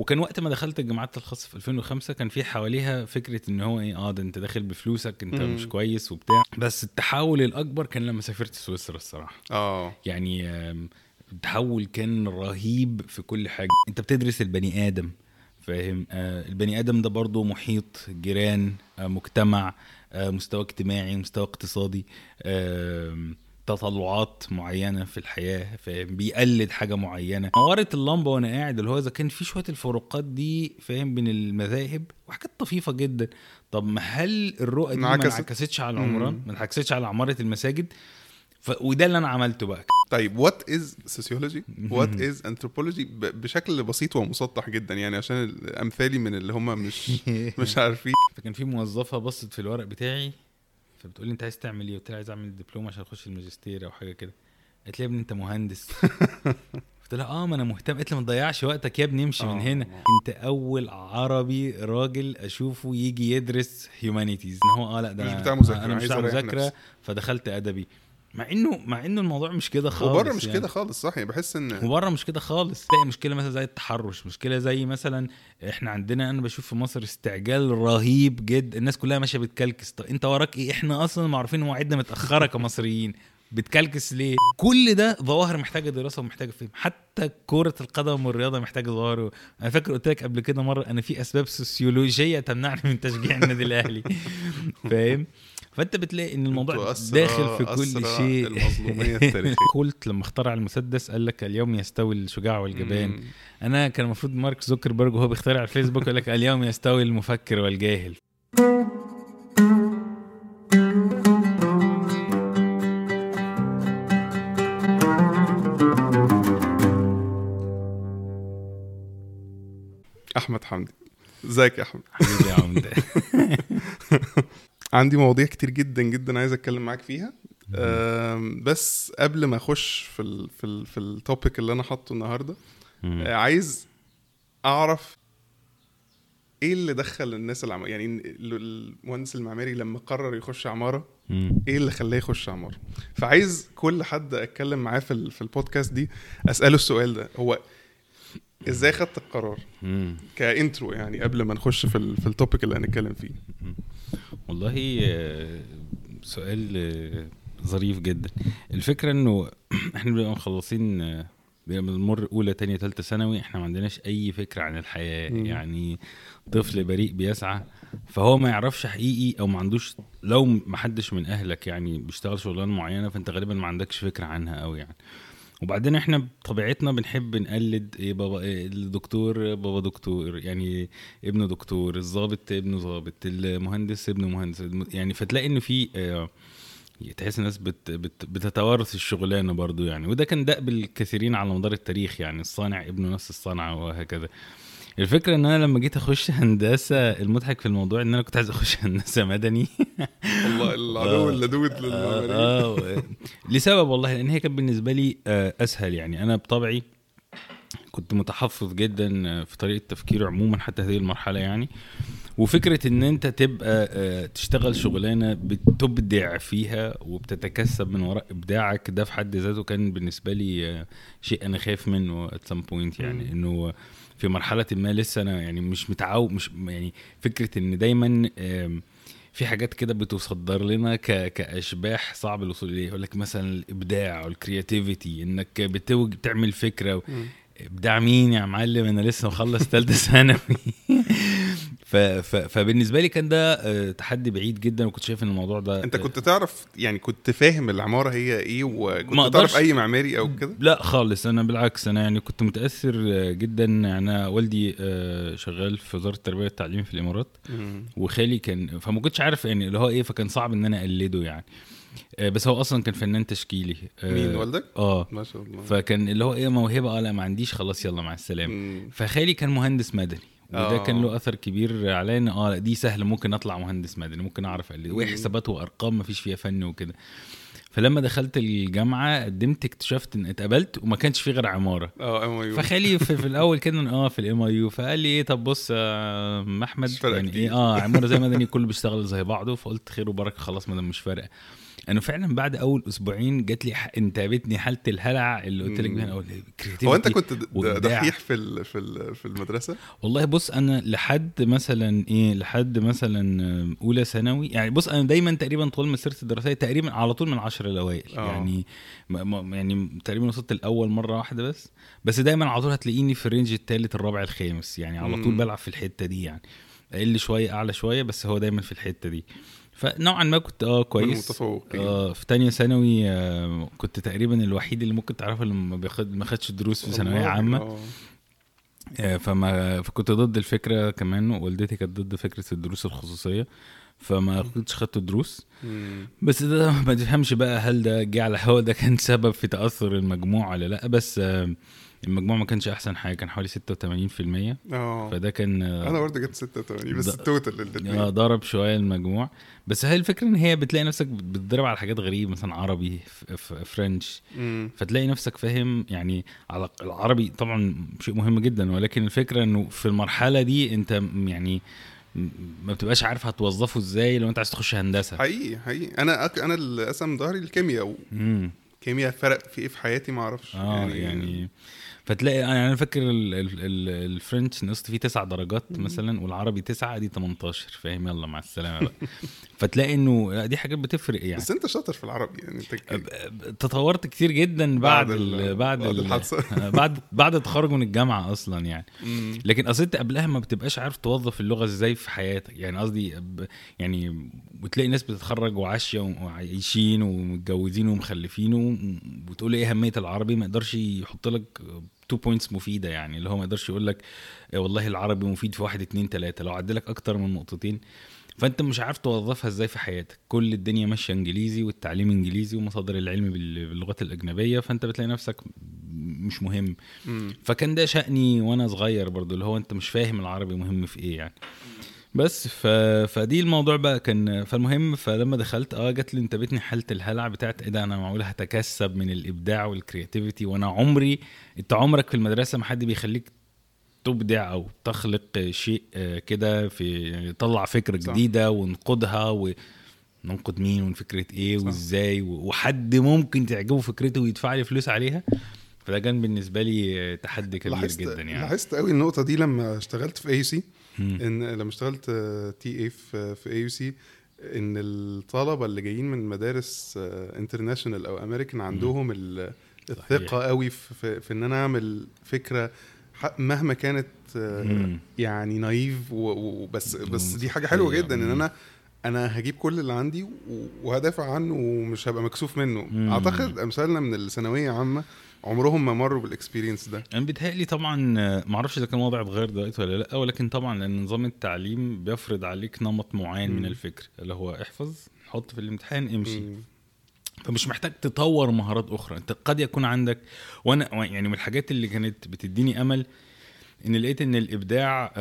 وكان وقت ما دخلت الجامعات الخاصة في 2005 كان في حواليها فكرة إن هو إيه آه ده أنت داخل بفلوسك أنت مم. مش كويس وبتاع. بس التحول الأكبر كان لما سافرت سويسرا الصراحة. آه. يعني التحول كان رهيب في كل حاجة. أنت بتدرس البني آدم فاهم؟ آه البني آدم ده برضه محيط جيران آه مجتمع آه مستوى اجتماعي مستوى اقتصادي. آم، تطلعات معينة في الحياة فاهم؟ بيقلد حاجة معينة. نورت اللمبة وأنا قاعد اللي هو إذا كان في شوية الفروقات دي فاهم؟ بين المذاهب وحاجات طفيفة جدا. طب ما هل الرؤى دي ما انعكست؟ انعكستش على العمران. ما انعكستش على عمارة المساجد؟ ف... وده اللي أنا عملته بقى. طيب what is sociology what is anthropology بشكل بسيط ومسطح جدا يعني عشان امثالي من اللي هم مش مش عارفين. فكان في موظفة بصت في الورق بتاعي. فبتقول لي انت عايز تعمل إيه؟ قلت لها عايز اعمل دبلوم عشان اخش الماجستير أو حاجة كده. قالت لي يا ابني انت مهندس. قلت لها آه ما أنا مهتم. قالت لي ما تضيعش وقتك يا ابني امشي من آه. هنا. انت أول عربي راجل أشوفه يجي يدرس هيومانيتيز إن هو آه لا ده مش بتاع مذاكرة، أنا مش بتاع مذاكرة. فدخلت أدبي. مع انه مع إنه الموضوع مش كده خالص وبره مش يعني. كده خالص صح؟ يعني بحس إن وبره مش كده خالص. تلاقي مشكلة مثلا زي التحرش مشكلة زي مثلا إحنا عندنا أنا بشوف في مصر استعجال رهيب جدا الناس كلها ماشية بتكلكس. طب أنت وراك إيه؟ إحنا أصلا معروفين مواعيدنا متأخرة كمصريين. بتكلكس ليه؟ كل ده ظواهر محتاجة دراسة ومحتاجة فهم. حتى كرة القدم والرياضة محتاجة ظواهر أنا فاكر قلت لك قبل كده مرة أنا في أسباب سوسيولوجية تمنعني من تشجيع النادي الأهلي. فاهم؟ فأنت بتلاقي إن الموضوع داخل في كل شيء. المظلومية التاريخية. كولت لما اخترع المسدس قال لك اليوم يستوي الشجاع والجبان. مم. أنا كان المفروض مارك زوكربيرج وهو بيخترع الفيسبوك يقول لك اليوم يستوي المفكر والجاهل. أحمد حمدي. إزيك يا أحمد؟ حبيبي يا عمدة. عندي مواضيع كتير جدا جدا عايز أتكلم معاك فيها. بس قبل ما أخش في ال في ال في التوبيك اللي أنا حاطه النهارده آه، عايز أعرف إيه اللي دخل الناس العم... يعني ال- المهندس المعماري لما قرر يخش عمارة إيه اللي خلاه يخش عمارة؟ فعايز كل حد أتكلم معاه في ال- في البودكاست دي أسأله السؤال ده. هو إزاي خدت القرار؟ ك intro يعني قبل ما نخش في ال... في ال topic اللي هنتكلم فيه. والله سؤال ظريف جدا. الفكرة إنه إحنا بنبقى مخلصين بنمر أولى تانية تالتة ثانوي إحنا ما عندناش أي فكرة عن الحياة. مم. يعني طفل بريء بيسعى فهو ما يعرفش حقيقي أو ما عندوش لو ما حدش من أهلك يعني بيشتغل شغلانة معينة فأنت غالبا ما عندكش فكرة عنها قوي يعني. وبعدين إحنا بطبيعتنا بنحب نقلد إيه بابا إيه الدكتور بابا دكتور يعني ابنه دكتور الضابط ابنه ضابط المهندس ابنه مهندس يعني فتلاقي ان في آه، تحس الناس بت بت بتتوارث الشغلانة برضو يعني. وده كان دأب الكثيرين على مدار التاريخ يعني الصانع ابنه نفس الصنعة وهكذا. الفكرة إن أنا لما جيت أخش هندسة المضحك في الموضوع إن أنا كنت عايز أخش هندسة مدني والله العدو آه. اللدود للمعماريين آه لسبب والله لأن هي كانت بالنسبة لي آه أسهل يعني أنا بطبعي كنت متحفظ جدا في طريقة تفكيري عموما حتى هذه المرحلة يعني وفكرة إن أنت تبقى تشتغل شغلانة بتبدع فيها وبتتكسب من وراء إبداعك ده في حد ذاته كان بالنسبة لي شيء أنا خايف منه at some point يعني. إنه في مرحلة ما لسه أنا يعني مش متعود مش يعني فكرة إن دايما في حاجات كده بتصدر لنا ك... كأشباح صعب الوصول إليها. يقول لك مثلا الإبداع وال creativity إنك بتوج بتعمل فكرة و... إبداع مين يا معلم؟ أنا لسه مخلص ثالثه ثانوي. ف... ف... فبالنسبة لي كان ده آه، تحدي بعيد جدا وكنت شايف إن الموضوع ده أنت كنت تعرف يعني كنت فاهم العمارة هي إيه وكنت تعرف أي معماري أو كده؟ لا خالص أنا بالعكس أنا يعني كنت متأثر آه، جدا. أنا والدي آه، شغال في وزارة التربية والتعليم في الإمارات وخالي كان فما كنتش عارف يعني اللي هو إيه فكان صعب إن أنا أقلده يعني. آه، بس هو أصلا كان فنان تشكيلي. آه، مين والدك؟ آه. ما شاء الله. فكان اللي هو إيه موهبة آه لا ما عنديش خلاص يلا مع السلامة. فخالي كان مهندس مدني. وده آه. كان له أثر كبير عليا إن آه دي سهلة ممكن أطلع مهندس مدني ممكن أعرف اقلد مم. وحسابات وأرقام ما فيش فيها فن وكده فلما دخلت الجامعة قدمت اكتشفت إن اتقبلت وما كانش في غير عمارة آه MIU فخالي في, في الأول كده آه في ال MIU فقال لي إيه طب بص يا أحمد يعني. إيه آه عمارة زي مدني كله بيشتغل زي بعضه فقلت خير وبركة خلاص ما دام مش فارقة أنا فعلا بعد أول أسبوعين جات لي انتابتني حالة الهلع اللي قلت لك. بيها اول هو أنت كنت. دحيح في في في المدرسة والله بص أنا لحد مثلا إيه لحد مثلا أولى ثانوي يعني بص أنا دايما تقريبا طول مسيرتي الدراسية تقريبا على طول من العشر الاوائل آه. يعني يعني تقريبا وصلت الأول مرة واحدة بس بس دايما على طول هتلاقيني في الرينج الثالث الرابع الخامس يعني على طول. بلعب في الحتة دي يعني أقل شوية أعلى شوية بس هو دايما في الحتة دي فنوعا ما كنت آه كويس المتفوقين. آه في تانية ثانوي آه كنت تقريبا الوحيد اللي ممكن تعرفه اللي ما بياخد ما خدش دروس في ثانوية عامة آه. آه، فما فكنت ضد الفكرة كمان ووالدتي كانت ضد فكرة الدروس الخصوصية فما كنتش خدت دروس. بس ده ما تفهمش بقى هل ده جه على هو ده كان سبب في تأثر المجموع ولا لأ بس آه، المجموع ما كانش أحسن حاجة كان حوالي 86% آه. فده كان آه، أنا برضه جبت 86 بس التوتال آه الاثنين ضرب شوية المجموع. بس هي الفكرة إن هي بتلاقي نفسك بتضرب على حاجات غريبة مثلا عربي فرنش فتلاقي نفسك فاهم يعني على العربي طبعا شيء مهم جدا ولكن الفكرة إنه في المرحلة دي أنت يعني ما بتبقاش عارف هتوظفه إزاي لو أنت عايز تخش هندسة. حقيقي حقيقي. أنا أك... أنا اللي قسم ظهري الكيمياء والكيمياء فرق في إيه في حياتي ما أعرفش. آه يعني, يعني فتلاقي أنا أنا فاكر ال- ال- ال- الفرنش نقصت فيه تسع درجات مثلا والعربي تسعة دي 18 فاهم؟ يلا مع السلامة بقى. فتلاقي إنه دي حاجات بتفرق يعني. بس أنت شاطر في العربي يعني أنت تطورت كتير جدا بعد بعد ال ال- بعد بعد ال الحادثة. بعد بعد التخرج من الجامعة أصلا يعني. لكن أصل أنت قبلها ما بتبقاش عارف توظف اللغة إزاي في حياتك. يعني قصدي يعني وتلاقي ناس بتتخرج وعاشيه وعايشين ومتجوزين ومخلفين وتقول إيه أهمية العربي؟ ما يقدرش يحط لك two points مفيدة يعني اللي هو ما يقدرش يقول لك إيه والله العربي مفيد في واحد اتنين تلاتة لو عدلك أكتر من نقطتين. فأنت مش عارف توظفها إزاي في حياتك. كل الدنيا ماشية إنجليزي والتعليم إنجليزي ومصادر العلم بال- باللغات الأجنبية فأنت بتلاقي نفسك مش مهم. مم. فكان ده شأني وأنا صغير برضو اللي هو أنت مش فاهم العربي مهم في إيه يعني. بس ف... فدي الموضوع بقى كان فالمهم فلما دخلت آه جات لي انتابتني حاله الهلع بتاعت إيه ده أنا معقول هتكسب من الإبداع والكرياتيفيتي وأنا عمري أنت عمرك في المدرسة ما حد بيخليك تبدع أو تخلق شيء آه، كده في يعني تطلع فكرة صح. جديدة وننقدها وننقد مين وفكره إيه صح. وإزاي و- وحد ممكن تعجبه فكرته ويدفع لي فلوس عليها فده كان بالنسبة لي تحدي كبير لاحظت جدا يعني لاحظت قوي النقطة دي لما اشتغلت في AAC. إن لما اشتغلت تي اي في في اي سي إن الطلبة اللي جايين من مدارس international أو امريكان عندهم ال- الثقة قوي في, في, إن أنا أعمل فكرة مهما كانت آه،. يعني naive وبس بس دي حاجة. حلوة جدا إن. أنا أنا هجيب كل اللي عندي وهدافع عنه ومش هبقى مكسوف منه. أعتقد امثالنا من الثانوية عامة عمرهم ما مروا بال experience ده أنا بيتهيألي طبعا آه، معرفش إذا كان الوضع اتغير دلوقتي ولا لأ ولكن طبعا لأن نظام التعليم بيفرض عليك نمط معين من مم. الفكر اللي هو احفظ حط في الامتحان امشي مم. فمش محتاج تطور مهارات أخرى أنت قد يكون عندك وأنا يعني من الحاجات اللي كانت بتديني أمل إن لقيت إن الإبداع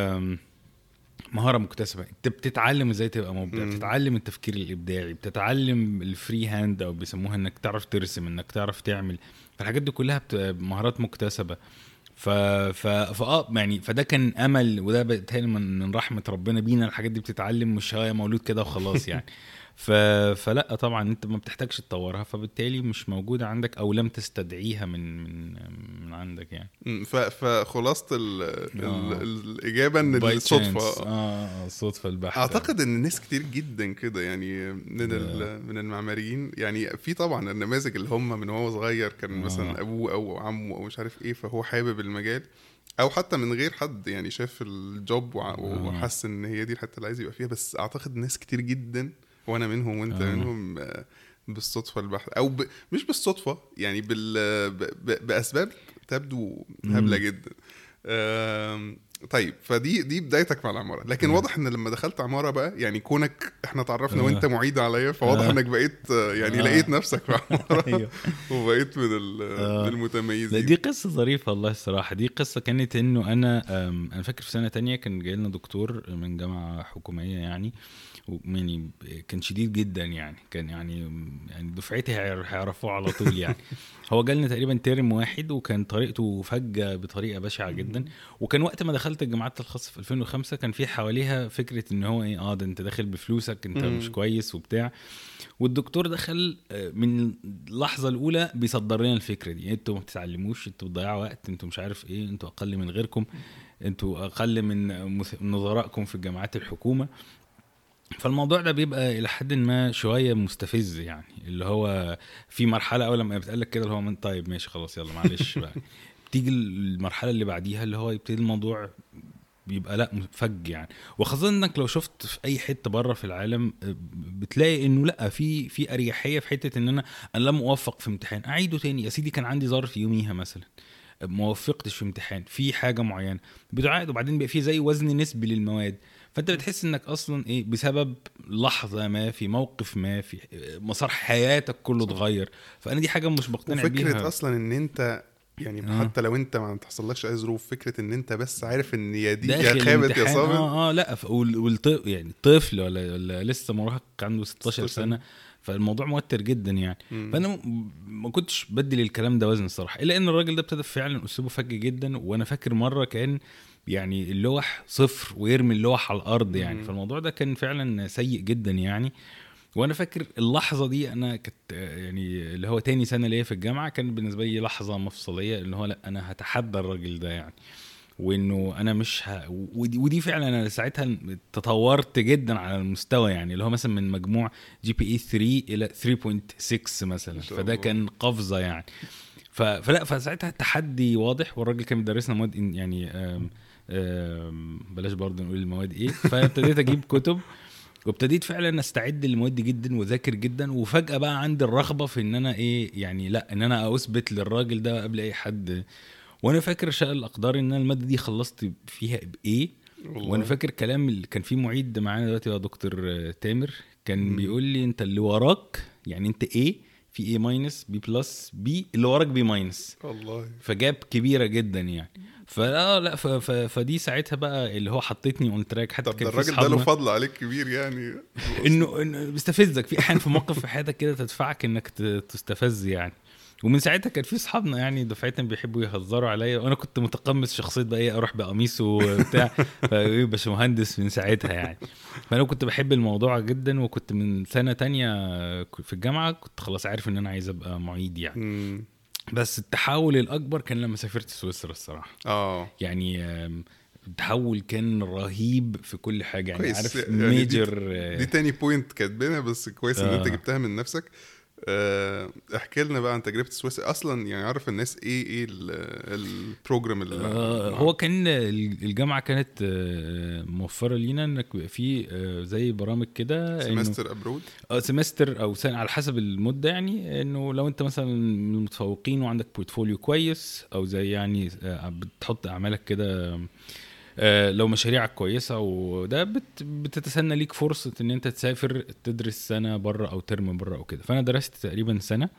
مهارة مكتسبة. انت بتتعلم إزاي تبقى مبدع مم. بتتعلم التفكير الإبداعي بتتعلم ال free hand أو بيسموها إنك تعرف ترسم إنك تعرف تعمل. فالحاجات دي كلها مهارات مكتسبة. ف ف فاه يعني فده كان أمل وده بيتهيألي من من رحمة ربنا بينا. الحاجات دي بتتعلم مش هي مولود كده وخلاص يعني. ف... فلا طبعا أنت ما بتحتاجش تطورها فبالتالي مش موجودة عندك أو لم تستدعيها من من من عندك يعني. ف- فخلاصة ال آه. ال الإجابة إن الصدفة chance. آه الصدفة البحتة أعتقد إن ناس كتير جدا كده يعني من ال- من المعماريين يعني في طبعا النماذج اللي هم من هو صغير كان آه. مثلا أبوه أو عمه أو مش عارف إيه فهو حابب المجال أو حتى من غير حد يعني شاف الجوب آه. وحس إن هي دي الحتة اللي عايز يبقى فيها بس أعتقد ناس كتير جدا وأنا منهم وأنت آه. منهم آه، بالصدفة البحته أو ب... مش بالصدفة يعني بال... ب... ب... بأسباب تبدو هبلة. جدا آم، طيب فدي دي بدايتك مع العمارة لكن مم. واضح إن لما دخلت عمارة بقى يعني كونك إحنا اتعرفنا آه. وأنت معيد عليا فواضح آه. إنك بقيت آه، يعني آه. لقيت نفسك في عمارة أيوه وبقيت من آه. المتميزين دي قصة ظريفة والله الصراحة دي قصة كانت إنه أنا أنا فاكر في سنة تانية كان جاي لنا دكتور من جامعة حكومية يعني يعني كان شديد جدا يعني كان يعني يعني دفعتي هيعر- هيعرفوه على طول يعني. هو جالنا تقريبا ترم واحد وكان طريقته فجة بطريقة بشعة جدا. وكان وقت ما دخلت الجامعات الخاصة في 2005 كان في حواليها فكرة إن هو إيه آه ده أنت داخل بفلوسك أنت. مش كويس وبتاع. والدكتور دخل آه، من اللحظة الأولى بيصدر لنا الفكرة دي. أنتوا ما بتتعلموش أنتوا بتضيعوا وقت أنتوا مش عارف إيه أنتوا أقل من غيركم أنتوا أقل من نظرائكم في الجامعات الحكومة. فالموضوع ده بيبقى إلى حد ما شوية مستفز يعني اللي هو في مرحلة أول لما بتقال لك كده اللي هو من طيب ماشي خلاص يلا معلش بقى. بتيجي المرحلة اللي بعديها اللي هو يبتدي الموضوع بيبقى لأ فج يعني. وخاصة إنك لو شفت في أي حتة بره في العالم آه، بتلاقي إنه لأ في في أريحية في حتة إن أنا أنا لم أوفق في امتحان أعيده تاني. يا سيدي كان عندي ظرف يوميها مثلا. ما وفقتش في امتحان في حاجة معينة بتعاد وبعدين بيبقى في زي وزن نسبي للمواد. فأنت بتحس إنك أصلا إيه بسبب لحظة ما في موقف ما في مسار حياتك كله اتغير. فأنا دي حاجة مش بقتنع بيها. أصلا إن أنت يعني آه. حتى لو أنت ما تحصلكش أي ظروف فكرة إن أنت بس عارف إن يا دي يا خابت يا صابت. آه آه لأ ف- وال- والط... يعني طفل ولا, ولا لسه مراهق عنده 16 16 سنة فالموضوع موتر جدا يعني مم. فأنا ما كنتش بدي للكلام ده وزن الصراحة إلا إن الراجل ده ابتدى فعلا أسلوبه فج جدا وأنا فاكر مرة كان يعني اللوح صفر ويرمي اللوح على الأرض يعني مم. فالموضوع ده كان فعلا سيء جدا يعني وأنا فاكر اللحظة دي أنا كنت آه، يعني اللي هو تاني سنة ليا في الجامعة كانت بالنسبة لي لحظة مفصلية ان هو لأ أنا هتحدى الراجل ده يعني وإنه أنا مش ه... ودي, ودي فعلا أنا ساعتها تطورت جدا على المستوى يعني اللي هو مثلا من مجموع GPA 3 إلى 3.6 مثلا. فده. كان قفزة يعني. ف... فلا فساعتها التحدي واضح والراجل كان بيدرسنا مواد يعني آم... آم... بلاش برضه نقول المواد إيه. فابتديت أجيب كتب وابتديت فعلا أستعد للمواد دي جدا وأذاكر جدا. وفجأة بقى عندي الرغبة في إن أنا إيه يعني لا إن أنا أثبت للراجل ده قبل أي حد وأنا فاكر شاء الأقدار إن أنا المادة دي خلصت فيها ب A والله. وأنا فاكر كلام اللي كان في معيد معانا دلوقتي هو دكتور آه، تامر كان مم. بيقول لي أنت اللي وراك يعني أنت إيه في A minus B plus B اللي وراك B minus والله. فجاب كبيرة جدا يعني. فلا لا ف- ف- فدي ساعتها بقى اللي هو حطيتني on track حتى طب كان الراجل ده له فضل عليك كبير يعني. إنه إنه بيستفزك. في احيان في موقف في حياتك كده تدفعك إنك تستفز يعني. ومن ساعتها كان في أصحابنا يعني دفعتنا بيحبوا يهزروا عليا وأنا كنت متقمص شخصية بقى إيه أروح بقميص وبتاع. باشمهندس من ساعتها يعني. فأنا كنت بحب الموضوع جدا وكنت من سنة تانية في الجامعة كنت خلاص عارف إن أنا عايز أبقى معيد يعني. مم. بس التحول الأكبر كان لما سافرت سويسرا الصراحة. آه. يعني التحول كان رهيب في كل حاجة يعني. كويس. عارف يعني دي- major دي تاني point كاتبينها بس كويس إن أنت آه. جبتها من نفسك. آه، احكي لنا بقى عن تجربة سويسرا أصلا يعني عارف الناس إيه إيه ال- ال program اللي آه هو كان الجامعة كانت آه، موفرة لينا إنك في آه، زي برامج كده semester abroad آه، semester أو سنة على حسب المدة يعني إنه لو أنت مثلا من المتفوقين وعندك portfolio كويس أو زي يعني آه، بتحط أعمالك كده آه، لو مشاريعك كويسة وده بت بتتسنى ليك فرصة إن أنت تسافر تدرس سنة بره أو ترم بره أو كده فأنا درست تقريبا سنة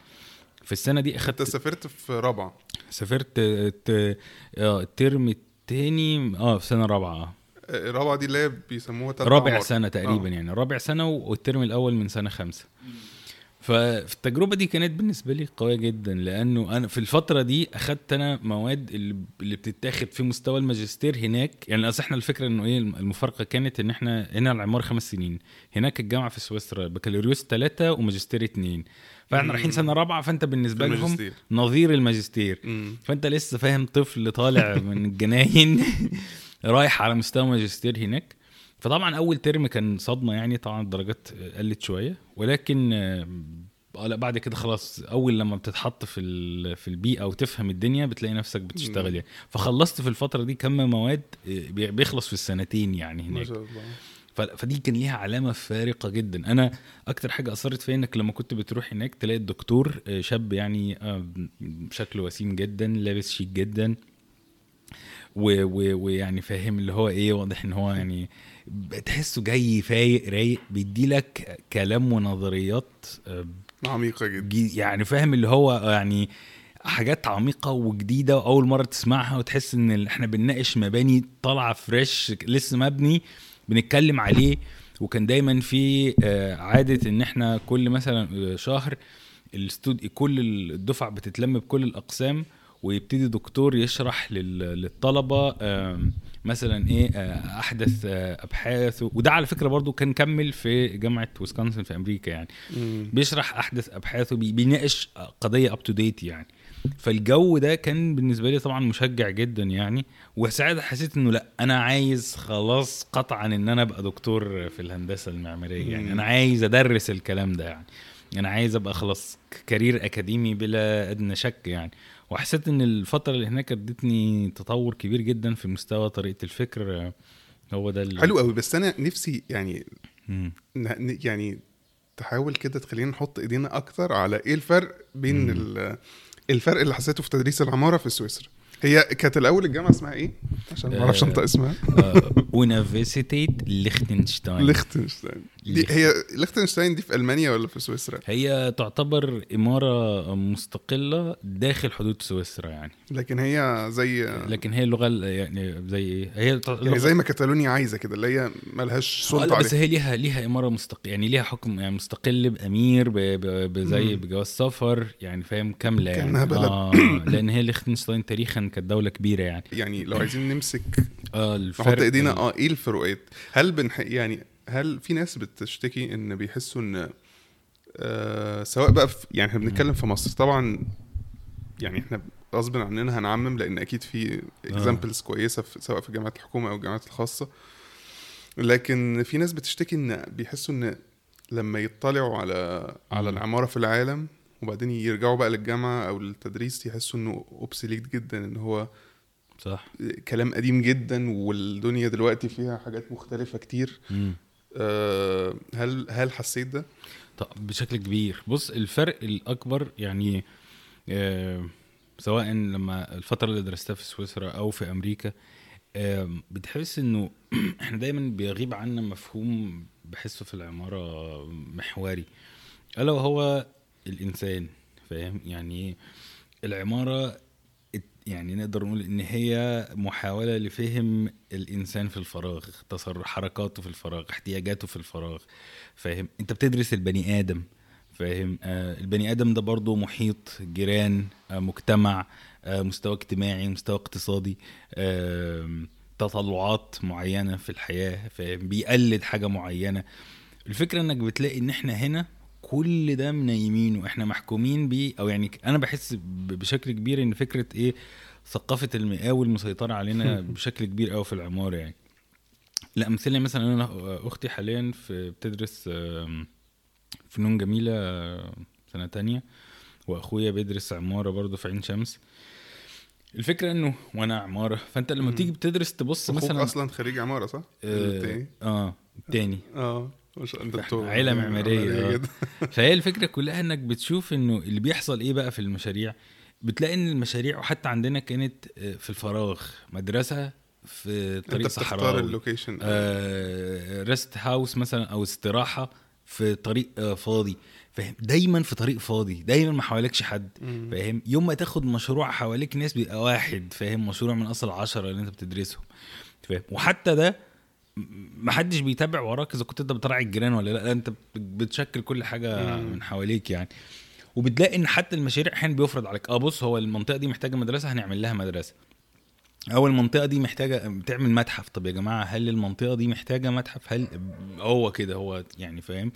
في السنة دي أنت اخدت سافرت في رابعة سافرت ت- آه الترم التاني آه في سنة رابعة آه. آه، رابعة دي اللي هي بيسموها رابع. سنة تقريبا آه. يعني رابع سنة والترم الأول من سنة خمسة ففي التجربه دي كانت بالنسبة لي قوية جدا لأنه أنا في الفترة دي أخدت أنا مواد اللي, بتتاخد في مستوى الماجستير هناك يعني أصل إحنا الفكرة إنه إيه المفارقة كانت إن إحنا هنا العمارة خمس سنين هناك الجامعة في سويسرا بكالوريوس ثلاثة وماجستير اثنين فإحنا. رايحين سنة رابعة فأنت بالنسبة لهم. نظير الماجستير مم. فأنت لسه فاهم طفل طالع من الجناين رايح على مستوى ماجستير هناك فطبعا أول ترم كان صدمة يعني طبعا الدرجات قلت شوية. ولكن آه، لا بعد كده خلاص أول لما بتتحط في في البيئة وتفهم الدنيا بتلاقي نفسك بتشتغل يعني. فخلصت في الفترة دي كم مواد آه، بي- بيخلص في السنتين يعني ما هناك. شاء الله. فدي كان ليها علامة فارقة جدا. أنا أكتر حاجة أثرت فيا إنك لما كنت بتروح هناك تلاقي الدكتور آه، شاب يعني شكله وسيم جدا لابس شيك جدا ويعني فاهم اللي هو إيه واضح إن هو يعني تحسه جاي فايق رايق بيدي لك كلام ونظريات آه، عميقة جدا. يعني فاهم اللي هو يعني حاجات عميقة وجديدة وأول مرة تسمعها وتحس إن إحنا بنناقش مباني طالعة فريش لسه مبني بنتكلم عليه. وكان دايما في آه، عادة إن إحنا كل مثلا آه، شهر الاستوديو كل الدفعة بتتلم بكل الأقسام. ويبتدي دكتور يشرح للطلبة مثلا إيه آه، أحدث آه، أبحاث وده على فكرة برضو كان كمل في جامعة ويسكونسن في أمريكا يعني. بيشرح أحدث ابحاثه بيناقش قضية up to date يعني. فالجو ده كان بالنسبة لي طبعا مشجع جدا يعني. وساعتها حسيت إنه لأ أنا عايز خلاص قطعا إن أنا أبقى دكتور في الهندسة المعمارية يعني. أنا عايز أدرس الكلام ده يعني. أنا عايز أبقى خلاص career أكاديمي بلا أدنى شك يعني. وحسيت إن الفترة اللي هناك ادتني تطور كبير جدا في مستوى طريقة الفكر هو ده حلو قوي بس أنا نفسي يعني مم. يعني تحاول كده تخلينا نحط إيدينا أكتر على إيه الفرق بين الفرق اللي حسيته في تدريس العمارة في سويسرا هي كانت الأول الجامعة اسمها إيه؟ عشان ما أعرفش انطق اسمها. Universität Liechtenstein ليختنشتاين دي هي ليختنشتاين دي في ألمانيا ولا في سويسرا؟ هي تعتبر إمارة مستقلة داخل حدود سويسرا يعني. لكن هي زي لكن هي اللغة يعني زي إيه؟ هي يعني زي ما كتالونيا عايزة كده اللي هي مالهاش سلطه بس هي ليها ليها إمارة مستقله يعني ليها حكم يعني مستقل بأمير زي بجواز سفر يعني فاهم كاملة يعني. كأنها بلد. آه لأن هي ليختنشتاين تاريخا كانت دولة كبيرة يعني. يعني لو عايزين نمسك آه الفرق نحط إيدينا آه إيه الفروقات؟ هل بنح يعني هل في ناس بتشتكي إن بيحسوا إن آه سواء بقى في يعني إحنا بنتكلم في مصر طبعا يعني إحنا غصب عننا هنعمم لأن أكيد في examples آه. كويسة في سواء في جامعات الحكومة أو الجامعات الخاصة. لكن في ناس بتشتكي إن بيحسوا إن لما يطلعوا على على العمارة في العالم وبعدين يرجعوا بقى للجامعة أو للتدريس يحسوا إنه obsolete جدا إن هو صح. كلام قديم جدا والدنيا دلوقتي فيها حاجات مختلفة كتير. آه هل هل حسيت ده؟ طب بشكل كبير. بص الفرق الأكبر يعني آه سواء لما الفترة اللي درستها في سويسرا أو في أمريكا آه بتحس إنه إحنا دايما بيغيب عنا مفهوم بحسه في العمارة محوري. ألا وهو الإنسان فاهم؟ يعني العمارة يعني نقدر نقول إن هي محاولة لفهم الإنسان في الفراغ تصرف حركاته في الفراغ احتياجاته في الفراغ فاهم؟ أنت بتدرس البني آدم فاهم؟ آه البني آدم ده برضه محيط جيران آه مجتمع آه مستوى اجتماعي مستوى اقتصادي آه تطلعات معينة في الحياة فاهم؟ بيقلد حاجة معينة. الفكرة إنك بتلاقي إن إحنا هنا كل ده منيمين وإحنا محكومين بيه أو يعني أنا بحس بشكل كبير إن فكرة إيه ثقافة المقاول مسيطره علينا بشكل كبير قوي في العمارة يعني. الامثله مثلا أنا أختي حاليا في بتدرس فنون جميلة سنة تانية وأخويا بيدرس عمارة برضه في عين شمس. الفكرة إنه وأنا عمارة فأنت لما تيجي بتدرس تبص مثلا أصلا خريج عمارة صح؟ آه, آه تاني آه. مش عيلة معمارية آه. فهي الفكرة كلها إنك بتشوف إنه اللي بيحصل إيه بقى في المشاريع. بتلاقي إن المشاريع وحتى عندنا كانت آه، في الفراغ. مدرسة في طريق صحراء ال location. آه rest house مثلا أو استراحة في طريق آه فاضي. فاهم؟ دايما في طريق فاضي. دايما ما حواليكش حد. فاهم؟ يوم ما تاخد مشروع حواليك ناس بيبقى واحد. فاهم؟ مشروع من أصل عشرة اللي أنت بتدرسهم. فاهم؟ وحتى ده ما حدش بيتابع وراك إذا كنت أنت بتراعي الجيران ولا لأ. أنت بتشكل كل حاجة. من حواليك يعني. وبتلاقي إن حتى المشاريع أحيانا بيفرض عليك. آه بص هو المنطقة دي محتاجة مدرسة هنعمل لها مدرسة. أو المنطقة دي محتاجة بتعمل متحف. طب يا جماعة هل المنطقة دي محتاجة متحف؟ هل هو كده هو يعني فاهم؟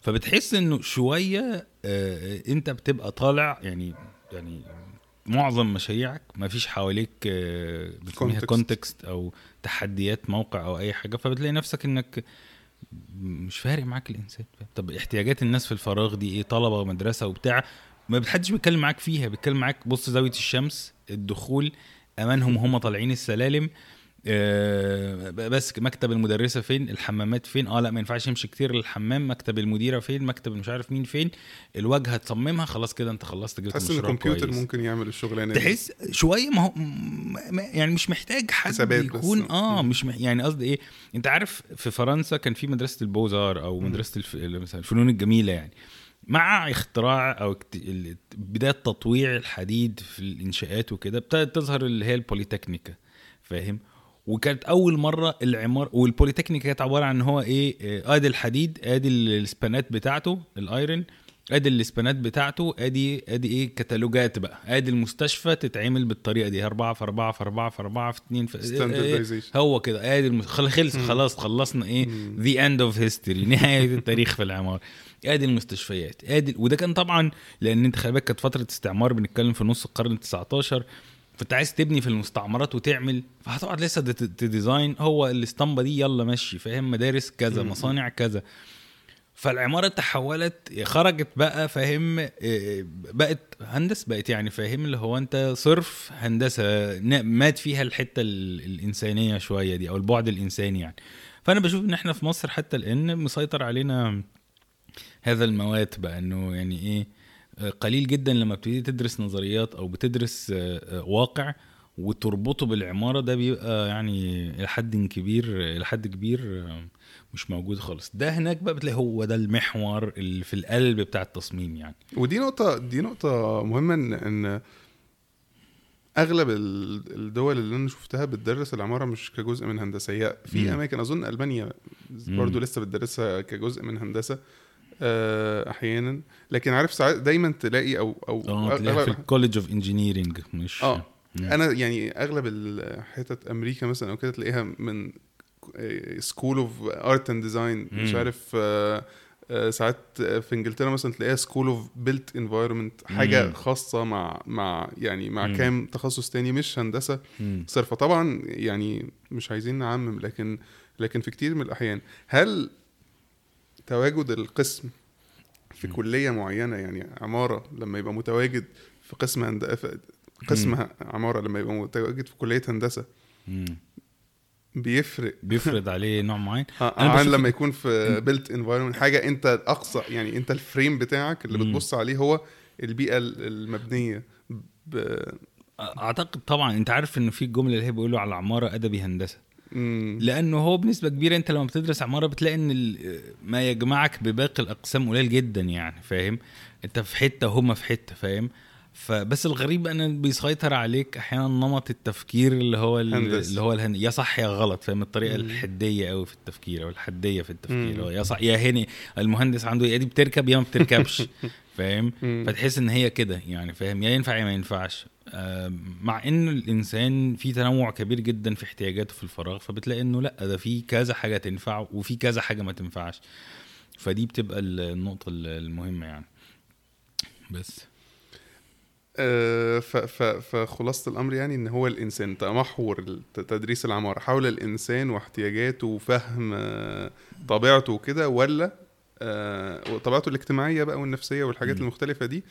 فبتحس إنه شوية آه أنت بتبقى طالع يعني يعني معظم مشاريعك ما فيش حواليك آه، كونتكست أو تحديات موقع أو أي حاجة فبتلاقي نفسك إنك مش فارق معاك الإنسان. طب احتياجات الناس في الفراغ دي إيه؟ طلبة مدرسه وبتاع ما بتحدش بيتكلم معاك فيها بيتكلم معاك بص زاوية الشمس الدخول أمانهم هم طالعين السلالم آه، بس مكتب المدرسة فين؟ الحمامات فين؟ آه لا ما ينفعش يمشي كتير للحمام مكتب المديرة فين؟ مكتب مش عارف مين فين. الواجهة تصممها خلاص كده انت خلصت جبت تحس إن الكمبيوتر ممكن يعمل الشغلانة دي. تحس شوية ما هو يعني مش محتاج حد يكون بس. آه مش مح يعني قصدي إيه؟ أنت عارف في فرنسا كان في مدرسة البوزار أو مدرسة الف... مثلا الفنون الجميلة يعني. مع اختراع أو بداية تطويع الحديد في الإنشاءات وكده ابتدت تظهر اللي هي البوليتكنيكا فاهم؟ وكانت أول مرة العمار والبوليتكنيك كانت عبارة عن هو إيه آدي الحديد آدي ال span ات بتاعته ال iron آدي ال span ات بتاعته آدي آدي إيه كتالوجات بقى آدي المستشفى تتعمل بالطريقة دي أربعة في أربعة في أربعة في أربعة في اتنين في إيه Standardization. هو كده آدي المس... خل- خلص خلاص خلصنا إيه the end of history نهاية التاريخ في العماره آدي المستشفيات آدي وده كان طبعا لأن أنت خلي بالك كانت فترة استعمار بنتكلم في نص القرن ال 19 فانت عايز تبني في المستعمرات وتعمل فهتقعد لسه ت design هو الاسطمبة دي يلا مشي فاهم؟ مدارس كذا مصانع كذا. فالعمارة تحولت خرجت بقى فاهم؟ إيه، بقت هندس بقت يعني فاهم؟ اللي هو انت صرف هندسة مات فيها الحتة ال- الإنسانية شوية دي أو البعد الإنساني يعني. فأنا بشوف إن إحنا في مصر حتى الآن مسيطر علينا هذا الموات بقى إنه يعني إيه آه، قليل جدا لما بتبتدي تدرس نظريات أو بتدرس آه، آه، واقع وتربطه بالعمارة ده بيبقى يعني إلى حد كبير إلى حد كبير آه، مش موجود خالص ده هناك بقى بتلاقي هو ده المحور اللي في القلب بتاع التصميم يعني ودي نقطة دي نقطة مهمة إن إن أغلب ال- الدول اللي أنا شفتها بتدرس العمارة مش كجزء من هندسة هي في. أماكن أظن ألمانيا. برضو لسه بتدرسها كجزء من هندسة آه، أحيانا لكن عارف ساعات دايما تلاقي أو أو آه تلاقيها في ال college of engineering مش آه. أنا يعني أغلب الحتت أمريكا مثلا أو كده تلاقيها من school of art and design مش. عارف آه، آه، ساعات في إنجلترا مثلا تلاقيها school of built environment حاجة مم. خاصة مع مع يعني مع مم. كام تخصص تاني مش هندسة. صرفه طبعا يعني مش عايزين نعمم لكن لكن في كتير من الأحيان هل تواجد القسم في. كلية معينة يعني عمارة لما يبقى متواجد في قسم هند... قسم عمارة لما يبقى متواجد في كلية هندسة. بيفرق. بيفرض عليه نوع معين. أنا عن لما يكون في built environment حاجة أنت الأقصى يعني أنت ال frame بتاعك اللي. بتبص عليه هو البيئة ال- المبنية. ب... أعتقد طبعا أنت عارف إنه في الجمله اللي هي بيقولوا على العماره أدبي هندسة. مم. لأنه هو بنسبة كبيرة أنت لما بتدرس عمارة بتلاقي إن ما يجمعك بباقي الأقسام قليل جدا يعني فاهم أنت في حتة وهم في حتة فاهم فبس الغريب أن بيسيطر عليك أحيانا نمط التفكير اللي هو هندسي. اللي هو الهن... يا صح يا غلط فاهم الطريقة مم. الحدية قوي في التفكير أو الحدية في التفكير هو يا صح يا هني المهندس عنده يا دي بتركب يا ما بتركبش فاهم. فتحس إن هي كده يعني فاهم يا ينفع يا ما ينفعش مع إن الإنسان في تنوع كبير جدا في احتياجاته في الفراغ فبتلاقي إنه لأ ده في كذا حاجة تنفع وفي كذا حاجة ما تنفعش فدي بتبقى النقطة المهمة يعني بس آه،. فخلاصة الأمر يعني إن هو الإنسان تمحور تدريس العمارة حول الإنسان واحتياجاته وفهم آه، طبيعته وكده ولا آه، وطبيعته الاجتماعية بقى والنفسية والحاجات. المختلفة دي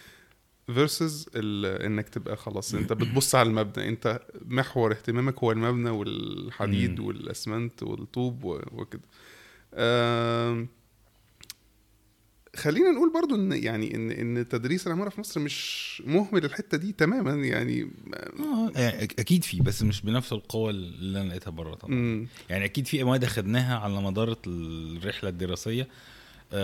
فيرسز إنك تبقى خلاص أنت بتبص على المبنى أنت محور اهتمامك هو المبنى والحديد. والأسمنت والطوب وكده خلينا نقول برضو إن يعني ان إن تدريس العمارة في مصر مش مهمل الحتة دي تماما يعني آه يعني أكيد في بس مش بنفس القوة اللي أنا لقيتها بره طبعا مم. يعني أكيد في مواد خدناها على مدار الرحلة الدراسية آه،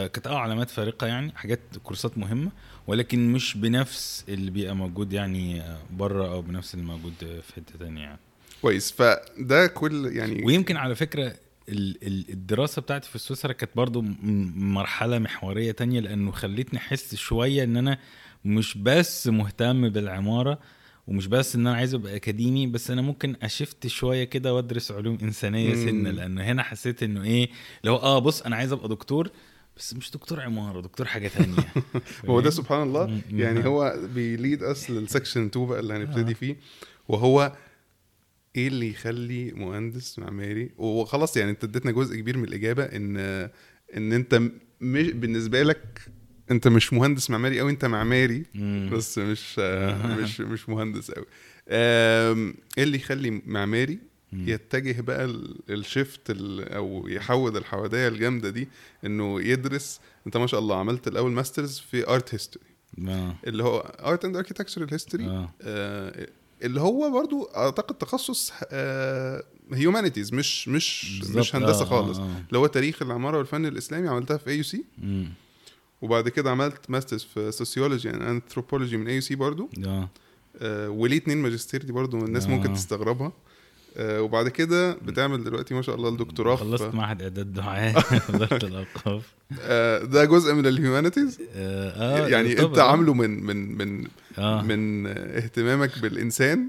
كانت آه علامات فارقة يعني حاجات كورسات مهمة ولكن مش بنفس اللي بيبقى موجود يعني آه، بره أو بنفس اللي موجود في حتة تانية يعني كويس فده كل يعني ويمكن على فكرة ال- ال- الدراسة بتاعتي في سويسرا كانت برضو مرحلة محورية تانية لأنه خلتني أحس شوية إن أنا مش بس مهتم بالعمارة ومش بس إن أنا عايز أبقى أكاديمي بس أنا ممكن أشفت شوية كده وأدرس علوم إنسانية. سنة لأنه هنا حسيت إنه إيه هو آه بص أنا عايز أبقى دكتور بس مش دكتور عمارة دكتور حاجة تانية هو ده سبحان الله. يعني هو بي lead us لل section 2 بقى اللي هنبتدي آه. فيه وهو إيه اللي يخلي مهندس معماري وخلاص يعني أنت اديتنا جزء كبير من الإجابة إن إن أنت مش بالنسبة لك أنت مش مهندس معماري أو أنت معماري. بس مش مش مش مهندس قوي إيه اللي يخلي معماري. يتجه بقى ال- ال shift ال- أو يحود الحوادية الجامدة دي إنه يدرس أنت ما شاء الله عملت الأول masters في art history آه. اللي هو art and architectural history آه. اللي هو برضو أعتقد تخصص humanities مش مش بالظبط. مش هندسة آه، خالص آه، آه. اللي هو تاريخ العمارة والفن الإسلامي عملتها في AUC مم. وبعد كده عملت masters في sociology and anthropology من AUC برضو آه. آه، وليه اتنين ماجستير دي برضو الناس آه. ممكن تستغربها آه وبعد كده بتعمل دلوقتي ما شاء الله الدكتوراه خلصت معهد إعداد دعاة وزاره الأوقاف. آه ده جزء من ال humanities آه يعني طبعاً. انت عامله من من من آه. من اهتمامك بالإنسان.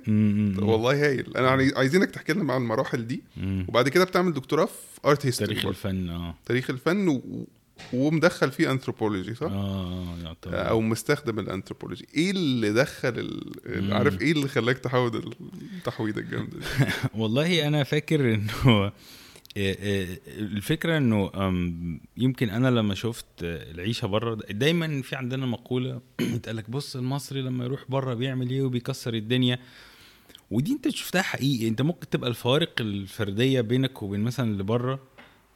والله هايل. أنا عايز- عايزينك تحكي لنا عن المراحل دي. وبعد كده بتعمل دكتوراه في art history تاريخ الفن آه. تاريخ الفن و... ومدخل فيه انثروبولوجي صح؟ آه يعتبر. أو مستخدم الانثروبولوجي إيه اللي دخل ال... عارف إيه اللي خلاك تحود التحويضه الجامدة دي؟ والله أنا فاكر إنه آه، آه، الفكرة إنه يمكن أنا لما شفت آه، العيشة بره دايما في عندنا مقولة بتقول لك بص المصري لما يروح بره بيعمل إيه وبيكسر الدنيا؟ ودي أنت شفتها حقيقي. أنت ممكن تبقى الفوارق الفردية بينك وبين مثلا اللي بره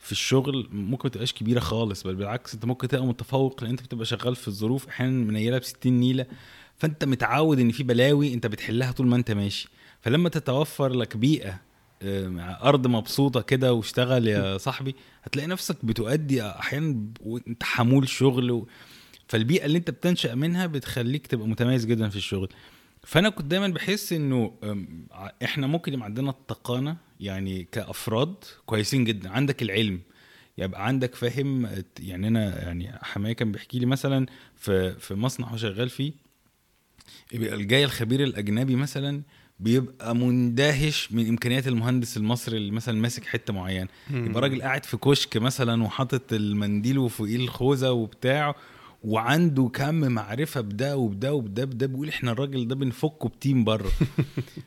في الشغل ممكن ما تبقاش كبيرة خالص بل بالعكس انت ممكن تبقى متفوق لأن انت بتبقى شغال في الظروف أحيانا منيلة ب 60 نيلة فأنت متعود إن في بلاوي أنت بتحلها طول ما أنت ماشي. فلما تتوفر لك بيئة أرض مبسوطة كده واشتغل يا صاحبي هتلاقي نفسك بتؤدي أحيانا وأنت حمول شغل و... فالبيئة اللي أنت بتنشأ منها بتخليك تبقى متميز جدا في الشغل. فانا كنت دايما بحس إنه إحنا ممكن يبقى عندنا التقانة يعني كأفراد كويسين جدا. عندك العلم. يبقى عندك فاهم يعني أنا يعني حماية كان بيحكي لي مثلا في في مصنع هو شغال فيه يبقى الجاي الخبير الأجنبي مثلا بيبقى مندهش من إمكانيات المهندس المصري اللي مثلا ماسك حتة معينة. يبقى راجل قاعد في كشك مثلا وحاطط المنديل وفوقيه الخوذة وبتاع وعنده كم معرفة بده وبده وبده بده بيقول إحنا الراجل ده بنفكه بتيم بره.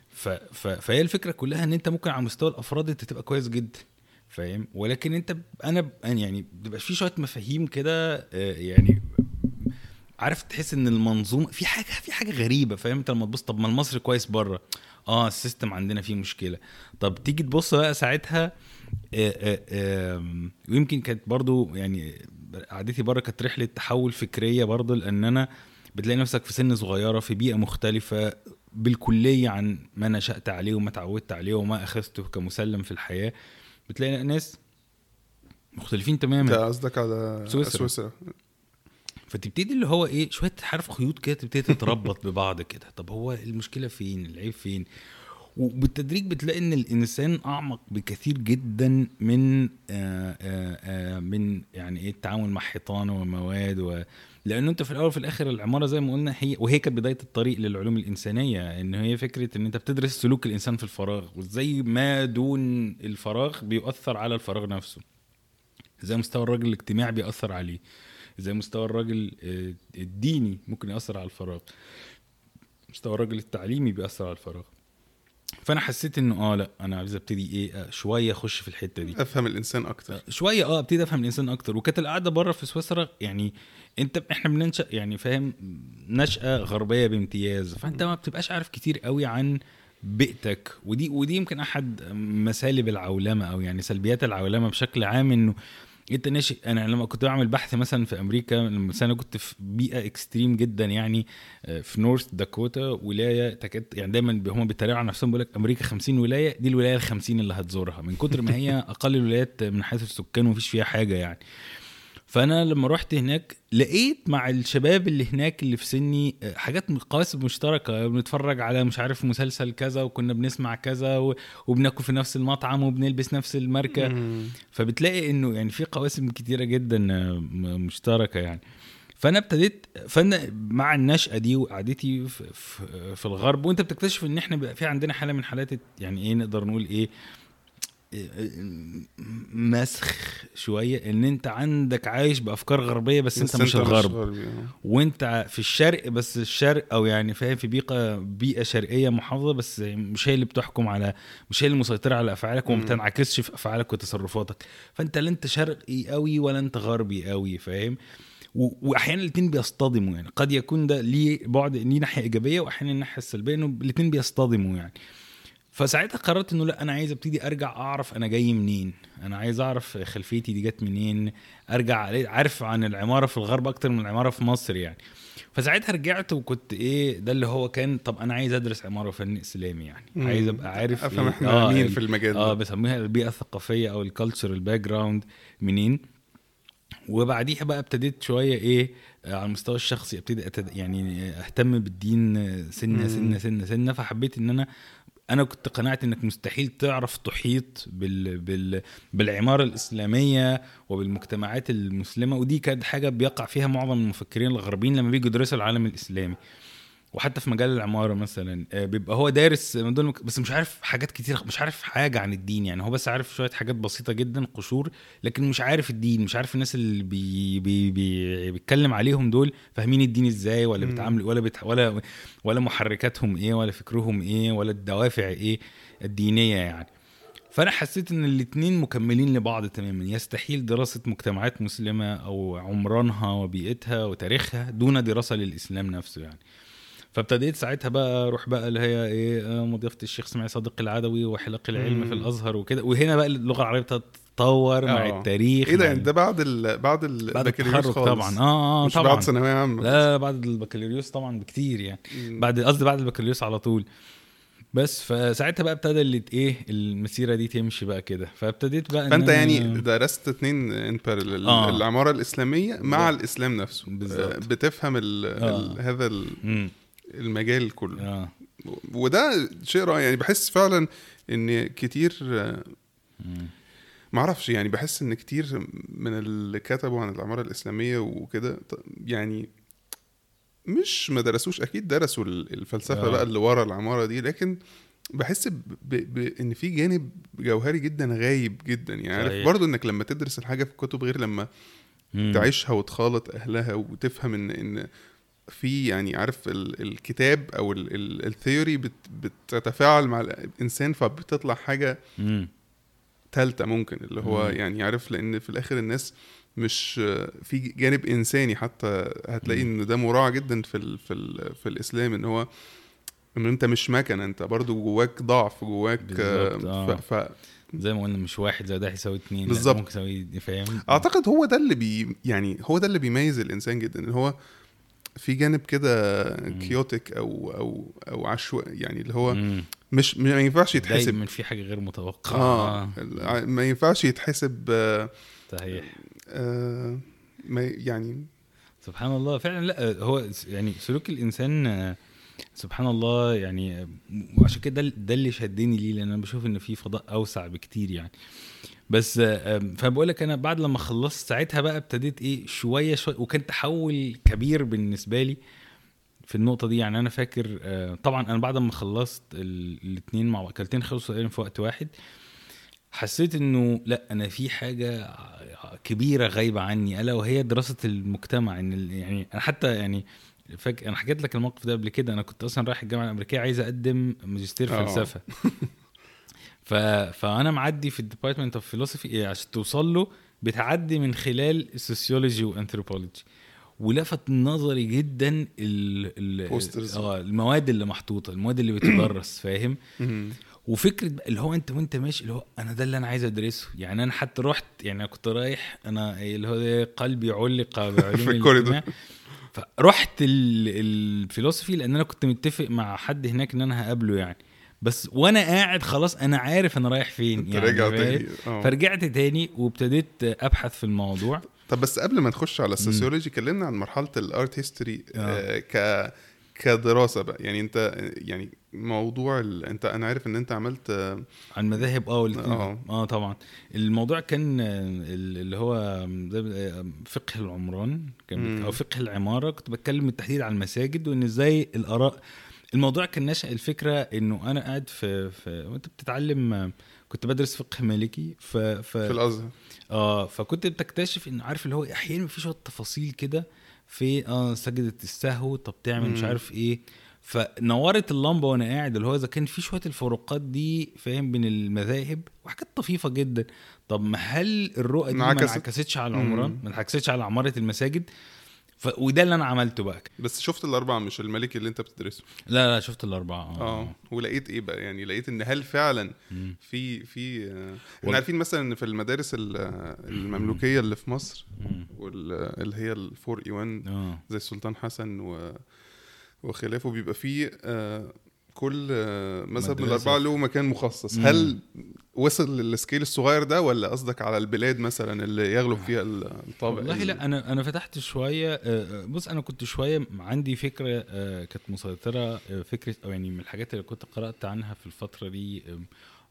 ف... ف... فهي الفكرة كلها إن أنت ممكن على مستوى الأفراد أنت تبقى كويس جدا فاهم؟ ولكن أنت أنا يعني بيبقى في شوية مفاهيم كده آه، يعني عارف تحس إن المنظومه في حاجة في حاجة غريبة فاهم؟ أنت لما تبص طب ما المصري كويس بره. آه السيستم عندنا فيه مشكلة. طب تيجي تبص بقى ساعتها آه، آه، ويمكن كانت برضو يعني قعدتي بره كانت رحلة تحول فكرية برضو لأن أنا بتلاقي نفسك في سن صغيرة في بيئة مختلفة بالكلية عن ما نشأت عليه وما اتعودت عليه وما أخذته كمسلم في الحياة. بتلاقي ناس مختلفين انت تماما قصدك على سويسرا. سويسرا. فتبتدي اللي هو إيه شوية عارف خيوط كده تبتدي تتربط ببعض كده. طب هو المشكلة فين؟ العيب فين؟ وبالتدريج بتلاقي إن الانسان أعمق بكثير جدا من آآ آآ من يعني إيه التعامل مع حيطان ومواد و... لأنه أنت في الأول وفي الآخر العمارة زي ما قلنا هي وهي كانت بداية الطريق للعلوم الإنسانية إن هي فكرة إن أنت بتدرس سلوك الإنسان في الفراغ وإزاي ما دون الفراغ بيؤثر على الفراغ نفسه. إزاي مستوى الراجل الاجتماعي بيأثر عليه. إزاي مستوى الراجل آه، الديني ممكن يأثر على الفراغ. مستوى الراجل التعليمي بيأثر على الفراغ. فأنا حسيت إنه آه لأ أنا عايز أبتدي إيه شوية أخش في الحتة دي. أفهم الإنسان أكتر. شوية آه أبتدي أفهم الإنسان أكتر. وكانت القعدة بره في سويسرا يعني أنت إحنا بننشأ يعني فاهم نشأة غربية بامتياز فأنت ما بتبقاش عارف كتير قوي عن بيئتك. ودي ودي يمكن أحد مسالب العولمة أو يعني سلبيات العولمة بشكل عام إنه انت ناشئ أنا لما كنت بعمل بحث مثلا في أمريكا لما أنا كنت في بيئة extreme جدا يعني آه، في نورث داكوتا ولاية تكاد يعني دايما هم بيتريقوا على نفسهم بيقول لك أمريكا 50 ولاية دي الولاية ال 50 اللي هتزورها. من كتر ما هي أقل الولايات من حيث السكان ومفيش فيها حاجة يعني. فأنا لما رحت هناك لقيت مع الشباب اللي هناك اللي في سني آه، حاجات قواسم مشتركة. بنتفرج على مش عارف مسلسل كذا وكنا بنسمع كذا وبناكل في نفس المطعم وبنلبس نفس الماركة. فبتلاقي إنه يعني في قواسم كتيرة جدا آه، مشتركة يعني. فأنا ابتديت فأنا مع النشأة دي وقعدتي في, في, في الغرب وأنت بتكتشف إن إحنا بقى في عندنا حالة من حالات يعني إيه نقدر نقول إيه مسخ شوية إن أنت عندك عايش بأفكار غربية بس, بس أنت مش الغرب غربي، آه. وأنت في الشرق بس الشرق أو يعني فاهم في بيئه بيئة شرقية محافظة بس مش هي اللي بتحكم على مش هي اللي مسيطرة على أفعالك وما. بتنعكسش في أفعالك وتصرفاتك. فأنت لا أنت شرقي قوي ولا أنت غربي قوي فاهم؟ وأحيانا الاثنين بيصطدموا يعني. قد يكون ده ليه بعد ليه ناحية إيجابية وأحيانا الناحية السلبية إنه الاثنين بيصطدموا يعني. فساعتها قررت إنه لا أنا عايز أبتدي أرجع أعرف أنا جاي منين أنا عايز أعرف خلفيتي دي جت منين أرجع عارف عن العمارة في الغرب أكتر من العمارة في مصر يعني فساعتها رجعت وكنت إيه ده اللي هو كان طب أنا عايز أدرس عمارة وفن إسلامي يعني مم. عايز أبقى عارف أفهم إيه؟ إحنا مين ال- في المجال آه ده بسميها البيئة الثقافية أو ال culture background منين وبعديها بقى ابتديت شوية إيه آه، على المستوى الشخصي أبتدي أتد... يعني أهتم بالدين آه، سنه. سنة سنة سنة فحبيت إن أنا أنا كنت قنعت إنك مستحيل تعرف تحيط بال... بال... بالعمارة الإسلامية وبالمجتمعات المسلمة ودي كانت حاجة بيقع فيها معظم المفكرين الغربيين لما بيجوا يدرسوا العالم الإسلامي. وحتى في مجال العمارة مثلا آه، بيبقى هو دارس بس مش عارف حاجات كتير مش عارف حاجة عن الدين يعني. هو بس عارف شوية حاجات بسيطة جدا قشور لكن مش عارف الدين مش عارف الناس اللي بي بي بي بيتكلم عليهم دول فاهمين الدين إزاي ولا بيتعاملوا ولا بيت ولا ولا محركاتهم إيه ولا فكرهم إيه ولا الدوافع إيه الدينية يعني. فأنا حسيت إن الاثنين مكملين لبعض تماما. يستحيل دراسة مجتمعات مسلمة أو عمرانها وبيئتها وتاريخها دون دراسة للإسلام نفسه يعني. فابتديت ساعتها بقى أروح بقى اللي هي إيه آه، مضيافه الشيخ اسماعيل صادق العدوي وحلقات العلم في الأزهر وكده. وهنا بقى اللغة العربية تتطور مع آه. التاريخ إيه ده؟ يعني ده بعد ال بعد البكالوريوس خالص. طبعا. آه آه مش طبعا. بعد ثانوية عامة. لا بعد البكالوريوس طبعا بكتير يعني. بعد قصدي بعد البكالوريوس على طول. بس فساعتها بقى ابتدى اللي إيه المسيرة دي تمشي بقى كده. فابتديت بقى فأنت يعني درست اتنين ان آه. العمارة الإسلامية مع الإسلام نفسه. بالزبط. بتفهم ال آه. ال هذا ال المجال كله آه. وده شيء رائع يعني بحس فعلا إن كتير ما أعرفش يعني بحس إن كتير من اللي كتبوا عن العماره الإسلامية وكده يعني مش ما درسوش أكيد درسوا الفلسفة آه. بقى اللي ورا العمارة دي لكن بحس ب... ب... إن في جانب جوهري جدا غايب جدا يعني عارف برضه إنك لما تدرس الحاجة في الكتب غير لما مم. تعيشها وتخالط أهلها وتفهم إن إن في يعني عارف ال... الكتاب أو الثيوري بت... بتتفاعل مع الإنسان فبتطلع حاجة ثالثه ممكن اللي هو مم. يعني عارف لأن في الآخر الناس مش في جانب إنساني حتى هتلاقي إن ده مراعى جدا في ال في ال في الإسلام إن هو إن أنت مش مكنة أنت برضو جواك ضعف جواك آه. ف... ف... زي ما قلنا مش واحد زي ده هيساوي اتنين بالظبط ممكن يساوي فاهم أعتقد هو ده اللي بي يعني هو ده اللي بيميز الإنسان جدا إن هو في جانب كده كيوتك أو أو أو عشوائي يعني اللي هو مم. مش ما ينفعش يتحسب. دايما في حاجة غير متوقعة. آه. ما ينفعش يتحسب صحيح. آه ما يعني سبحان الله. فعلا لا هو يعني سلوك الإنسان سبحان الله يعني وعشان كده ده اللي شدني ليه لأن أنا بشوف إن في فضاء أوسع بكتير يعني. بس فبقول لك أنا بعد لما خلصت ساعتها بقى ابتديت إيه شوية شوية وكان تحول كبير بالنسبة لي في النقطة دي. يعني أنا فاكر آه، طبعا أنا بعد ما خلصت الاثنين مع الكليتين خلصوا في وقت واحد حسيت إنه لأ أنا في حاجة كبيرة غايبة عني ألا وهي دراسة المجتمع. إن يعني أنا حتى يعني فاكر أنا حكيت لك الموقف ده قبل كده. أنا كنت أصلا رايح الجامعة الأمريكية عايز أقدم ماجستير آه. فلسفة. ف... فأنا معدي في ال department of philosophy عشان توصل له بتعدي من خلال ال sociology و anthropology ولفت نظري جدا ال ال آه المواد اللي محطوطة المواد اللي بتدرس فاهم؟ وفكرة اللي هو أنت وأنت ماشي اللي هو أنا ده اللي أنا عايز أدرسه. يعني أنا حتى رحت يعني كنت رايح أنا اللي هو قلبي علق بعلوم فرحت الفلسفي لأن أنا كنت متفق مع حد هناك إن أنا هقابله يعني. بس وأنا قاعد خلاص أنا عارف أنا رايح فين يعني تاني. آه. فرجعت تاني وابتديت ابحث في الموضوع. طب بس قبل ما نخش على ال sociology كلمنا عن مرحلة ال art history آه. آه ك كدراسة بقى. يعني انت يعني موضوع ال... انت أنا عارف ان انت عملت عن مذاهب آه آه. آه طبعا. الموضوع كان اللي هو فقه العمران كان أو فقه العمارة. كنت بتكلم بالتحديد عن المساجد وإن إزاي الآراء الموضوع كان نشأ الفكرة إنه أنا قاعد في, في وأنت بتتعلم كنت بدرس فقه مالكي ف, ف في الازهر آه فكنت بتكتشف انه عارف اللي هو أحيانا في شوية تفاصيل كده في آه سجدة السهو طب تعمل مش عارف إيه. فنورت اللمبة وأنا قاعد اللي هو إذا كان في شوية الفروقات دي فاهم بين المذاهب وحاجات طفيفة جدا. طب ما هل الرؤى دي ما انعكستش على العمران ما انعكستش على عمارة المساجد؟ ف... وده اللي أنا عملته بقى. بس شفت الأربعة مش الملك اللي أنت بتدرسه؟ لا لا شفت الأربعة. آه, آه. ولقيت إيه بقى؟ يعني لقيت إن هل فعلا في في آه إحنا عارفين مثلا إن في المدارس المملوكية اللي في مصر واللي هي الفور إيوان آه. زي السلطان حسن و وخلافه بيبقى فيه آه كل مذهب من. الأربعة له مكان مخصص مم. هل وصل للسكيل الصغير ده ولا قصدك على البلاد مثلا اللي يغلب فيها الطابع والله ال- لا أنا أنا فتحت شوية آه، آه، بص أنا كنت شوية عندي فكرة آه، كانت مسيطرة فكرة أو يعني من الحاجات اللي كنت قرأت عنها في الفترة دي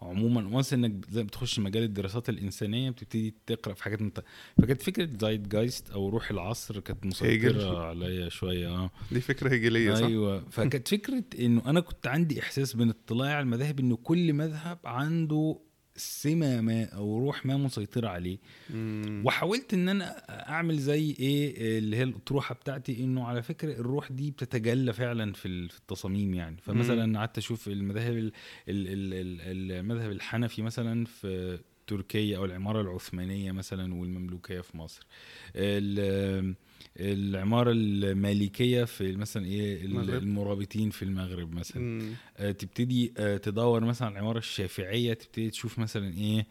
عموما وانس إنك بتخش مجال الدراسات الإنسانية بتبتدي تقرأ في حاجات مت... فكانت فكرة زايد جايست أو روح العصر كانت. مسيطرة عليا شوية آه دي فكرة هيجيليه صح؟ أيوه فكانت فكرة إنه أنا كنت عندي إحساس من اطلاعي على المذاهب إنه كل مذهب عنده سمة ما أو روح ما مسيطرة عليه. مم. وحاولت إن أنا أعمل زي إيه اللي هي الأطروحة بتاعتي إنه على فكرة الروح دي بتتجلى فعلا في في التصاميم يعني. فمثلا قعدت أشوف المذاهب ال- ال- ال- ال- المذهب الحنفي مثلا في تركيا أو العمارة العثمانية مثلا والمملوكية في مصر. العمارة المالكيه في مثلا إيه ال- المغرب. المرابطين في المغرب مثلا. آه، تبتدي آه، تدور مثلا على العمارة الشافعية تبتدي تشوف مثلا إيه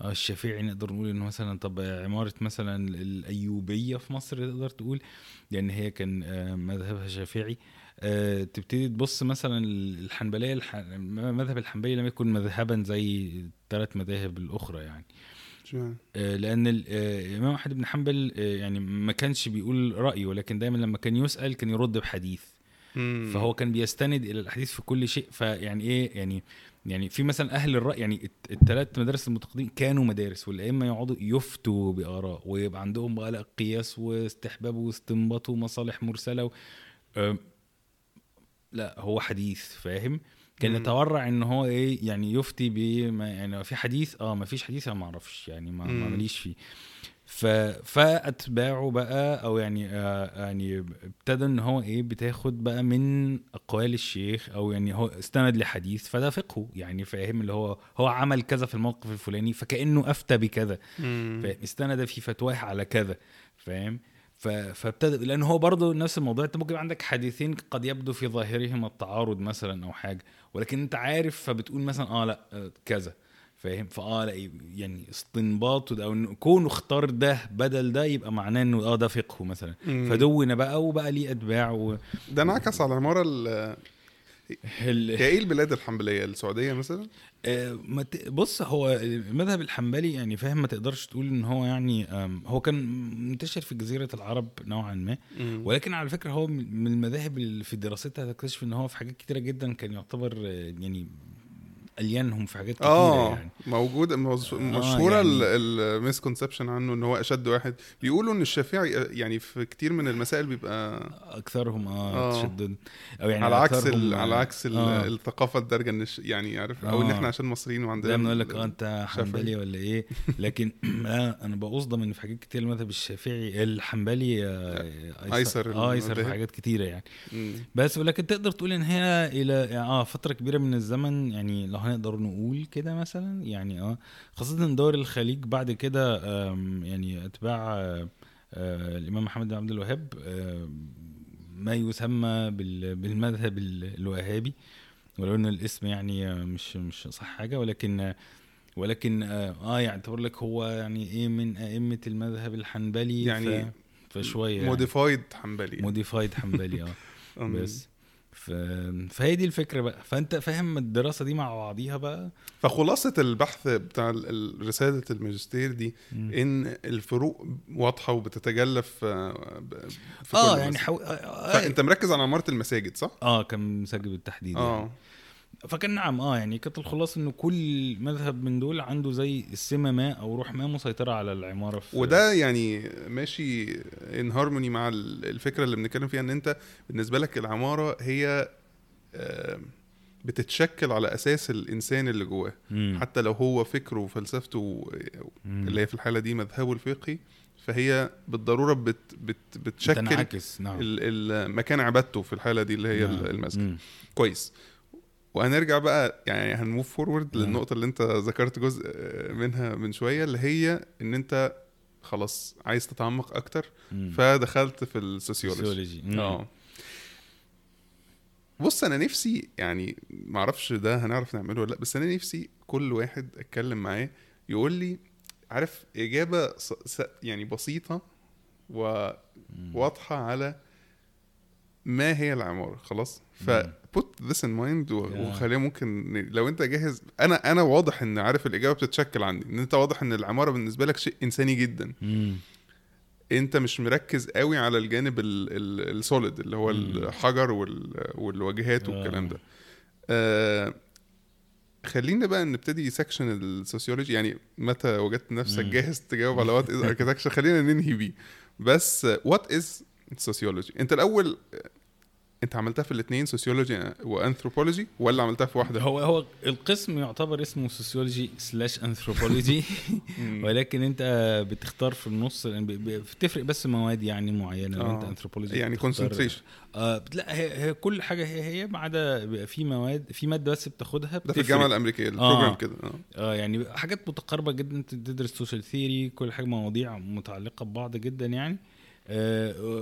آه، الشافعي نقدر نقول إنه مثلا طب عمارة مثلا الأيوبية في مصر تقدر تقول لأن هي كان آه، مذهبها شافعي آه، تبتدي تبص مثلا الحنبلية الح... مذهب الحنبلي لم يكن مذهبا زي الثلاث مذاهب الأخرى يعني؟ آه، لأن ال- آه، الامام أحمد بن حنبل آه، يعني ما كانش بيقول رايه ولكن دايما لما كان يسأل كان يرد بحديث. مم. فهو كان بيستند إلى الاحاديث في كل شيء. فيعني إيه يعني يعني في مثلا أهل الرأي يعني الثلاث مدارس المتقدمين كانوا مدارس والأئمة يقعدوا يفتوا بآراء ويبقى عندهم بقى لا قياس واستحباب واستنباط ومصالح مرسلة لا هو حديث فاهم؟ كان. يتورع إن هو إيه يعني يفتي بما يعني في حديث آه ما فيش حديث أنا ما أعرفش يعني ما. ماليش فيه. ف فأتباعه بقى أو يعني آه يعني ابتدى إن هو إيه بتاخد بقى من أقوال الشيخ أو يعني هو استند لحديث فده فقهه يعني فاهم اللي هو هو عمل كذا في الموقف الفلاني فكأنه أفتى بكذا. استند في فتواه على كذا فاهم؟ فابتدى لأن هو برضه نفس الموضوع أنت ممكن عندك حديثين قد يبدو في ظاهرهما التعارض مثلا أو حاجة. ولكن انت عارف فبتقول مثلا آه لا آه، كذا فاهم فآه لا يعني استنباط ده أو كونه اختار ده بدل ده يبقى معناه إنه آه ده فقهه مثلا. فدون بقى وبقى ليه أتباع و... ده انعكس على العماره ال-. هي إيه البلاد الحنبلية السعودية مثلا بص هو المذهب الحنبلي يعني فاهم ما تقدرش تقول إن هو يعني هو كان منتشر في جزيرة العرب نوعا ما. ولكن على فكرة هو من المذاهب اللي في دراستها هتكتشف إن هو في حاجات كتيرة جدا كان يعتبر آه، يعني اليانهم في حاجات كتيرة آه يعني موجود مش- مشهورة يعني- المسكونسبشن عنه إن هو أشد واحد بيقولوا إن الشافعي يعني في كتير من المسائل بيبقى أكثرهم آه آه. تشدد أو يعني على عكس ال... آه، على عكس. آه. الثقافة الدارجة إن يعني عارف أو إن آه. إحنا عشان مصريين وعندنا دايما يقول لك آه أنت. حنبلي ولا إيه لكن لا أنا بقصد ان في حاجات كتير المذهب الشافعي الحنبلي آه، أيسر آه أيسر في. حاجات كتيرة يعني. بس ولكن تقدر تقول إن هي إلى آه فترة كبيرة من الزمن يعني لو هنقدر نقول كده مثلا؟ يعني آه خاصة ان دول الخليج بعد كده يعني اتباع آه، آه، الإمام محمد بن عبد الوهاب ما يسمى بال- بالمذهب ال- الوهابي. ولو إن الاسم يعني مش مش صح حاجة ولكن ولكن آه آه، يعني تقول لك هو يعني إيه من أئمة المذهب الحنبلي يعني ف- فشوية يعني. modified حنبلي modified حنبلي آه. بس. ف... فهي دي الفكرة بقى فأنت فاهم الدراسة دي مع بعضيها بقى فخلاصة البحث بتاع ال- ال- رسالة الماجستير دي إن الفروق واضحة وبتتجلى في في آه يعني. حو... آه, فأنت مركز على عماره المساجد صح؟ آه كان مسجل بالتحديد يعني. فكان نعم آه يعني كانت الخلاصة إنه كل مذهب من دول عنده زي السمه ما أو روح ما مسيطرة على العمارة في وده يعني ماشي ان هارموني مع ال- الفكرة اللي بنتكلم فيها إن أنت بالنسبة لك العمارة هي بتتشكل على أساس الإنسان اللي جواه. حتى لو هو فكره وفلسفته. اللي هي في الحالة دي مذهبه الفقهي فهي بالضرورة بت بت بتشكل تنعكس نعم مكان عبادته في الحالة دي اللي هي نعم. المسجد. كويس وهنرجع بقى يعني هن move forward. للنقطة اللي انت ذكرت جزء منها من شوية اللي هي ان انت خلاص عايز تتعمق أكتر مم. فدخلت في ال sociology. آه بص أنا نفسي يعني معرفش ده هنعرف نعمله ولا لأ بس أنا نفسي كل واحد أتكلم معاه يقول لي عارف إجابة. يعني بسيطة وواضحه على ما هي العمارة خلاص مم. Put this in mind وخليها ممكن لو انت جاهز أنا أنا واضح ان عارف الإجابة بتتشكل عندي إن انت واضح إن العمارة بالنسبة لك شيء إنساني جدا مم. انت مش مركز قوي على الجانب السوليد اللي هو الحجر وال- والواجهات والكلام. ده آه خلينا بقى نبتدي section ال sociology يعني متى وجدت نفسك. جاهز تجاوب على what is architecture خلينا ننهي بيه بس what is sociology انت الأول انت عملتها في الاثنين sociology و anthropology ولا عملتها في واحدة هو هو القسم يعتبر اسمه sociology slash anthropology. ولكن انت بتختار في النص ب- بتفرق بس مواد يعني معينة لو انت آه. انثروبولوجي يعني بتختار- concentration آه لا هي, هي كل حاجة هي هي ما عدا في مواد في مادة بس بتاخدها ده في. الجامعة الأمريكية ال program كده آه آه يعني حاجات متقاربة جدا انت تدرس social theory كل حاجة مواضيع متعلقة ببعض جدا يعني آه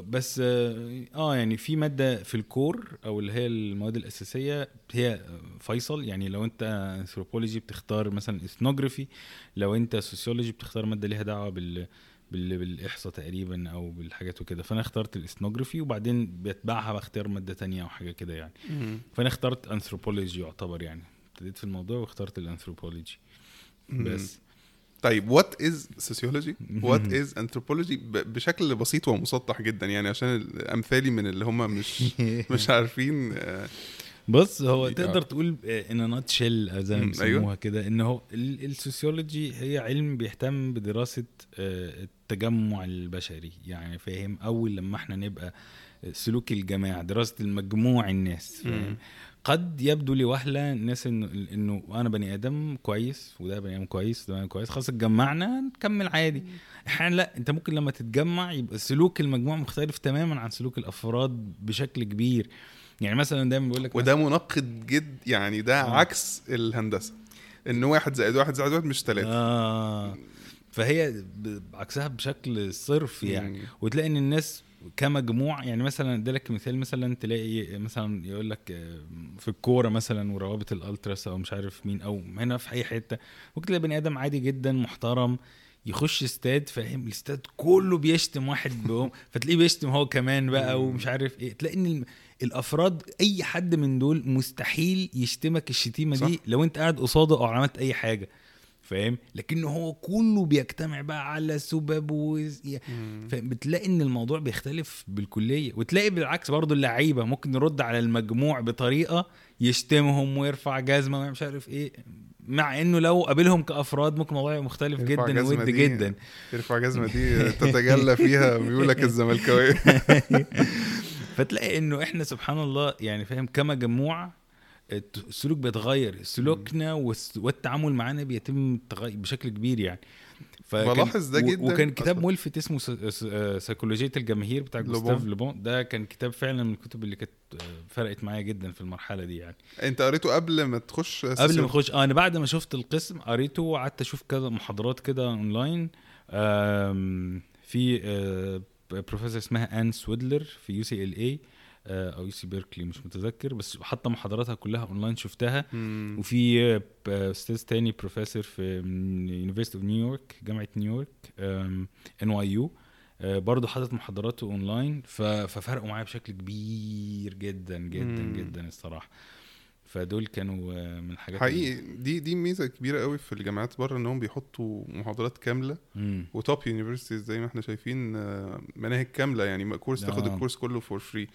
بس آه آه، يعني في مادة في ال core أو اللي هي المواد الأساسية هي فيصل. يعني لو أنت انثروبولوجي بتختار مثلا ethnography لو أنت sociology بتختار مادة ليها دعوة بال بال- بالإحصاء تقريبا أو بالحاجات وكده. فأنا اخترت ال ethnography وبعدين بيتبعها باختيار مادة تانية أو حاجة كده يعني. فأنا اخترت انثروبولوجي يعتبر يعني. ابتديت في الموضوع واخترت الانثروبولوجي بس. طيب what is sociology what is anthropology بشكل بسيط ومسطح جدا يعني عشان أمثالي من اللي هم مش مش عارفين آه، بص هو آه. تقدر تقول in a nutshell زي ما مم، بيسموها. كده إن هو ال- ال sociology هي علم بيهتم بدراسة آه، التجمع البشري. يعني فاهم؟ أول لما إحنا نبقى سلوك الجماعة دراسة المجموع الناس؟ قد يبدو لوهله الناس انه إنه أنا بني آدم كويس وده بني آدم كويس وده بني آدم كويس خلاص اتجمعنا نكمل عادي. أحيانا لا أنت ممكن لما تتجمع يبقى سلوك المجموعة مختلف تماما عن سلوك الأفراد بشكل كبير. يعني مثلا دايما بيقول لك وده منقد جد يعني ده آه. عكس الهندسة. إن واحد زائد واحد زائد واحد مش ثلاثة آه. فهي عكسها بشكل صرف يعني. مم. وتلاقي إن الناس كمجموع يعني مثلا أديلك مثال مثلا تلاقي مثلا يقول لك آه، في الكورة مثلا وروابط الألتراس أو مش عارف مين أو هنا في أي حتة ممكن تلاقي بني آدم عادي جدا محترم يخش استاد فاهم؟ الاستاد كله بيشتم واحد بهم فتلاقيه بيشتم هو كمان بقى ومش عارف إيه. تلاقي إن الأفراد أي حد من دول مستحيل يشتمك الشتيمة صح. دي لو أنت قاعد قصاده أو عملت أي حاجة. فاهم؟ لكن هو كله بيجتمع بقى على سبب و... فبتلاقي إن الموضوع بيختلف بالكلية وتلاقي بالعكس برضو اللعيبة ممكن يرد على المجموع بطريقة يشتمهم ويرفع جزمة ومش عارف إيه مع إنه لو قابلهم كأفراد ممكن الموضوع مختلف جدا ود جدا. يرفع جزمة دي تتجلى فيها ميولك الزملكاوية. فتلاقي إنه إحنا سبحان الله يعني فاهم كمجموعة السلوك بيتغير سلوكنا والتعامل معانا بيتم بشكل كبير يعني. بلاحظ ده جداً. وكان كتاب أصلاً. ملفت اسمه سيكولوجية الجماهير بتاع. جوستاف لوبون ده كان كتاب فعلا من الكتب اللي كانت فرقت معايا جدا في المرحلة دي يعني. أنت قريته قبل ما تخش قبل ما أخش. آه أنا بعد ما شفت القسم قريته وقعدت أشوف كذا محاضرات كده أونلاين. في آه، بروفيسور اسمها أن سويدلر في UCLA أو UC Berkeley مش متذكر بس حتى محاضراتها كلها أونلاين شفتها مم. وفي آه، أستاذ تاني بروفيسور في University of New York جامعة نيويورك NYU برضه حاطط محاضراته أونلاين ففرقوا معايا بشكل كبير جدا جدا مم. جدا الصراحة فدول كانوا آه، من الحاجات حقيقي دي دي ميزة كبيرة قوي في الجامعات بره انهم بيحطوا محاضرات كاملة مم. و top universities زي ما إحنا شايفين آه، مناهج كاملة يعني كورس تاخد آه. الكورس كله for free.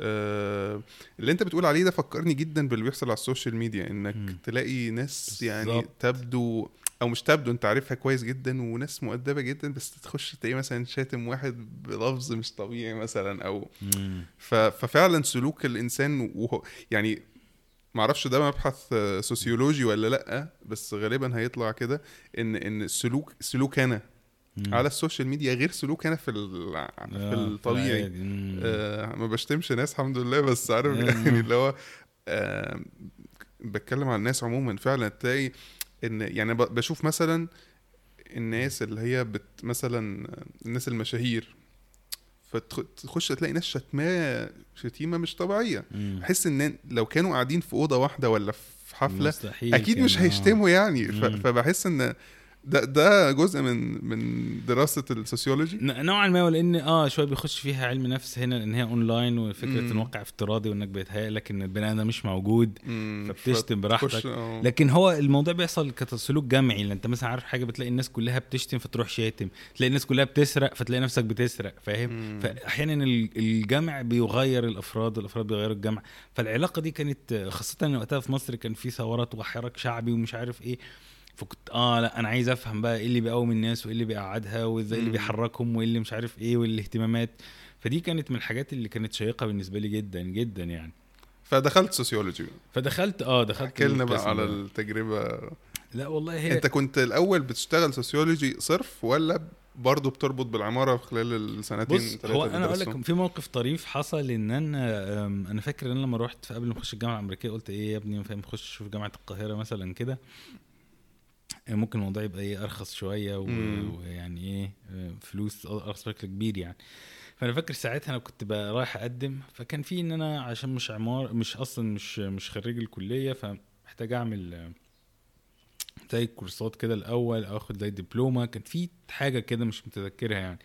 آه اللي أنت بتقول عليه ده فكرني جدا باللي بيحصل على ال social media إنك مم. تلاقي ناس يعني بالظبط. تبدو أو مش تبدو أنت عارفها كويس جدا وناس مؤدبة جدا بس تخش تلاقي مثلا شاتم واحد بلفظ مش طبيعي مثلا أو مم. ففعلا سلوك الإنسان وهو يعني معرفش ده مبحث آه، sociology ولا لأ بس غالبا هيطلع كده إن إن السلوك سلوك أنا مم. على ال social media غير سلوك أنا في ال- آه، في الطبيعي العادي. مم. آه ما بشتمش ناس الحمد لله بس عارف. يعني اللي هو آه بتكلم عن الناس عموما فعلا تلاقي إن يعني بشوف مثلا الناس اللي هي بت مثلا الناس المشاهير فتخش تلاقي ناس شتماه شتيمة مش طبيعية. بحس إن لو كانوا قاعدين في أوضة واحدة ولا في حفلة أكيد مش آه. هيشتموا يعني. فبحس إن ده ده جزء من من دراسة ال sociology نوعا ما ولإن آه شوية بيخش فيها علم نفس هنا ان هي أونلاين وفكرة مم. ان واقع افتراضي وإنك بيتهيأ لك إن البني آدم مش موجود فبتشتم براحتك. آه. لكن هو الموضوع بيحصل كسلوك جمعي لأن أنت مثلا عارف حاجة بتلاقي الناس كلها بتشتم فتروح شاتم تلاقي الناس كلها بتسرق فتلاقي نفسك بتسرق فاهم. فاحيانا ال- الجمع بيغير الأفراد والافراد بيغيروا الجمع فالعلاقة دي كانت خاصة وقتها في مصر كان في ثورات وحراك شعبي ومش عارف إيه فكنت آه لا أنا عايز أفهم بقى إيه اللي بيقوم الناس وإيه اللي بيقعدها وإزاي اللي. بيحركهم وإيه اللي مش عارف إيه والاهتمامات فدي كانت من الحاجات اللي كانت شيقة بالنسبة لي جدا جدا يعني فدخلت sociology فدخلت آه دخلت احكي لنا بقى على. التجربة لا والله هي أنت كنت الأول بتشتغل sociology صرف ولا برضه بتربط بالعمارة في خلال السنتين بص هو أنا أقول؟ لك في موقف طريف حصل إن أنا أنا فاكر إن لما رحت في قبل ما أخش الجامعة الأمريكية قلت إيه يا ابني فاهم خش شوف جامعة القاهرة مثلا كده ممكن الموضوع يبقى إيه أرخص شوية و-. ويعني إيه آه، فلوس أرخص بشكل كبير يعني فأنا فاكر ساعتها أنا كنت بقى رايح أقدم فكان في إن أنا عشان مش عمار مش أصلا مش مش خريج الكلية فمحتاج أعمل آه، زي كورسات كده الأول أو أخد زي دبلومة كان في حاجة كده مش متذكرها يعني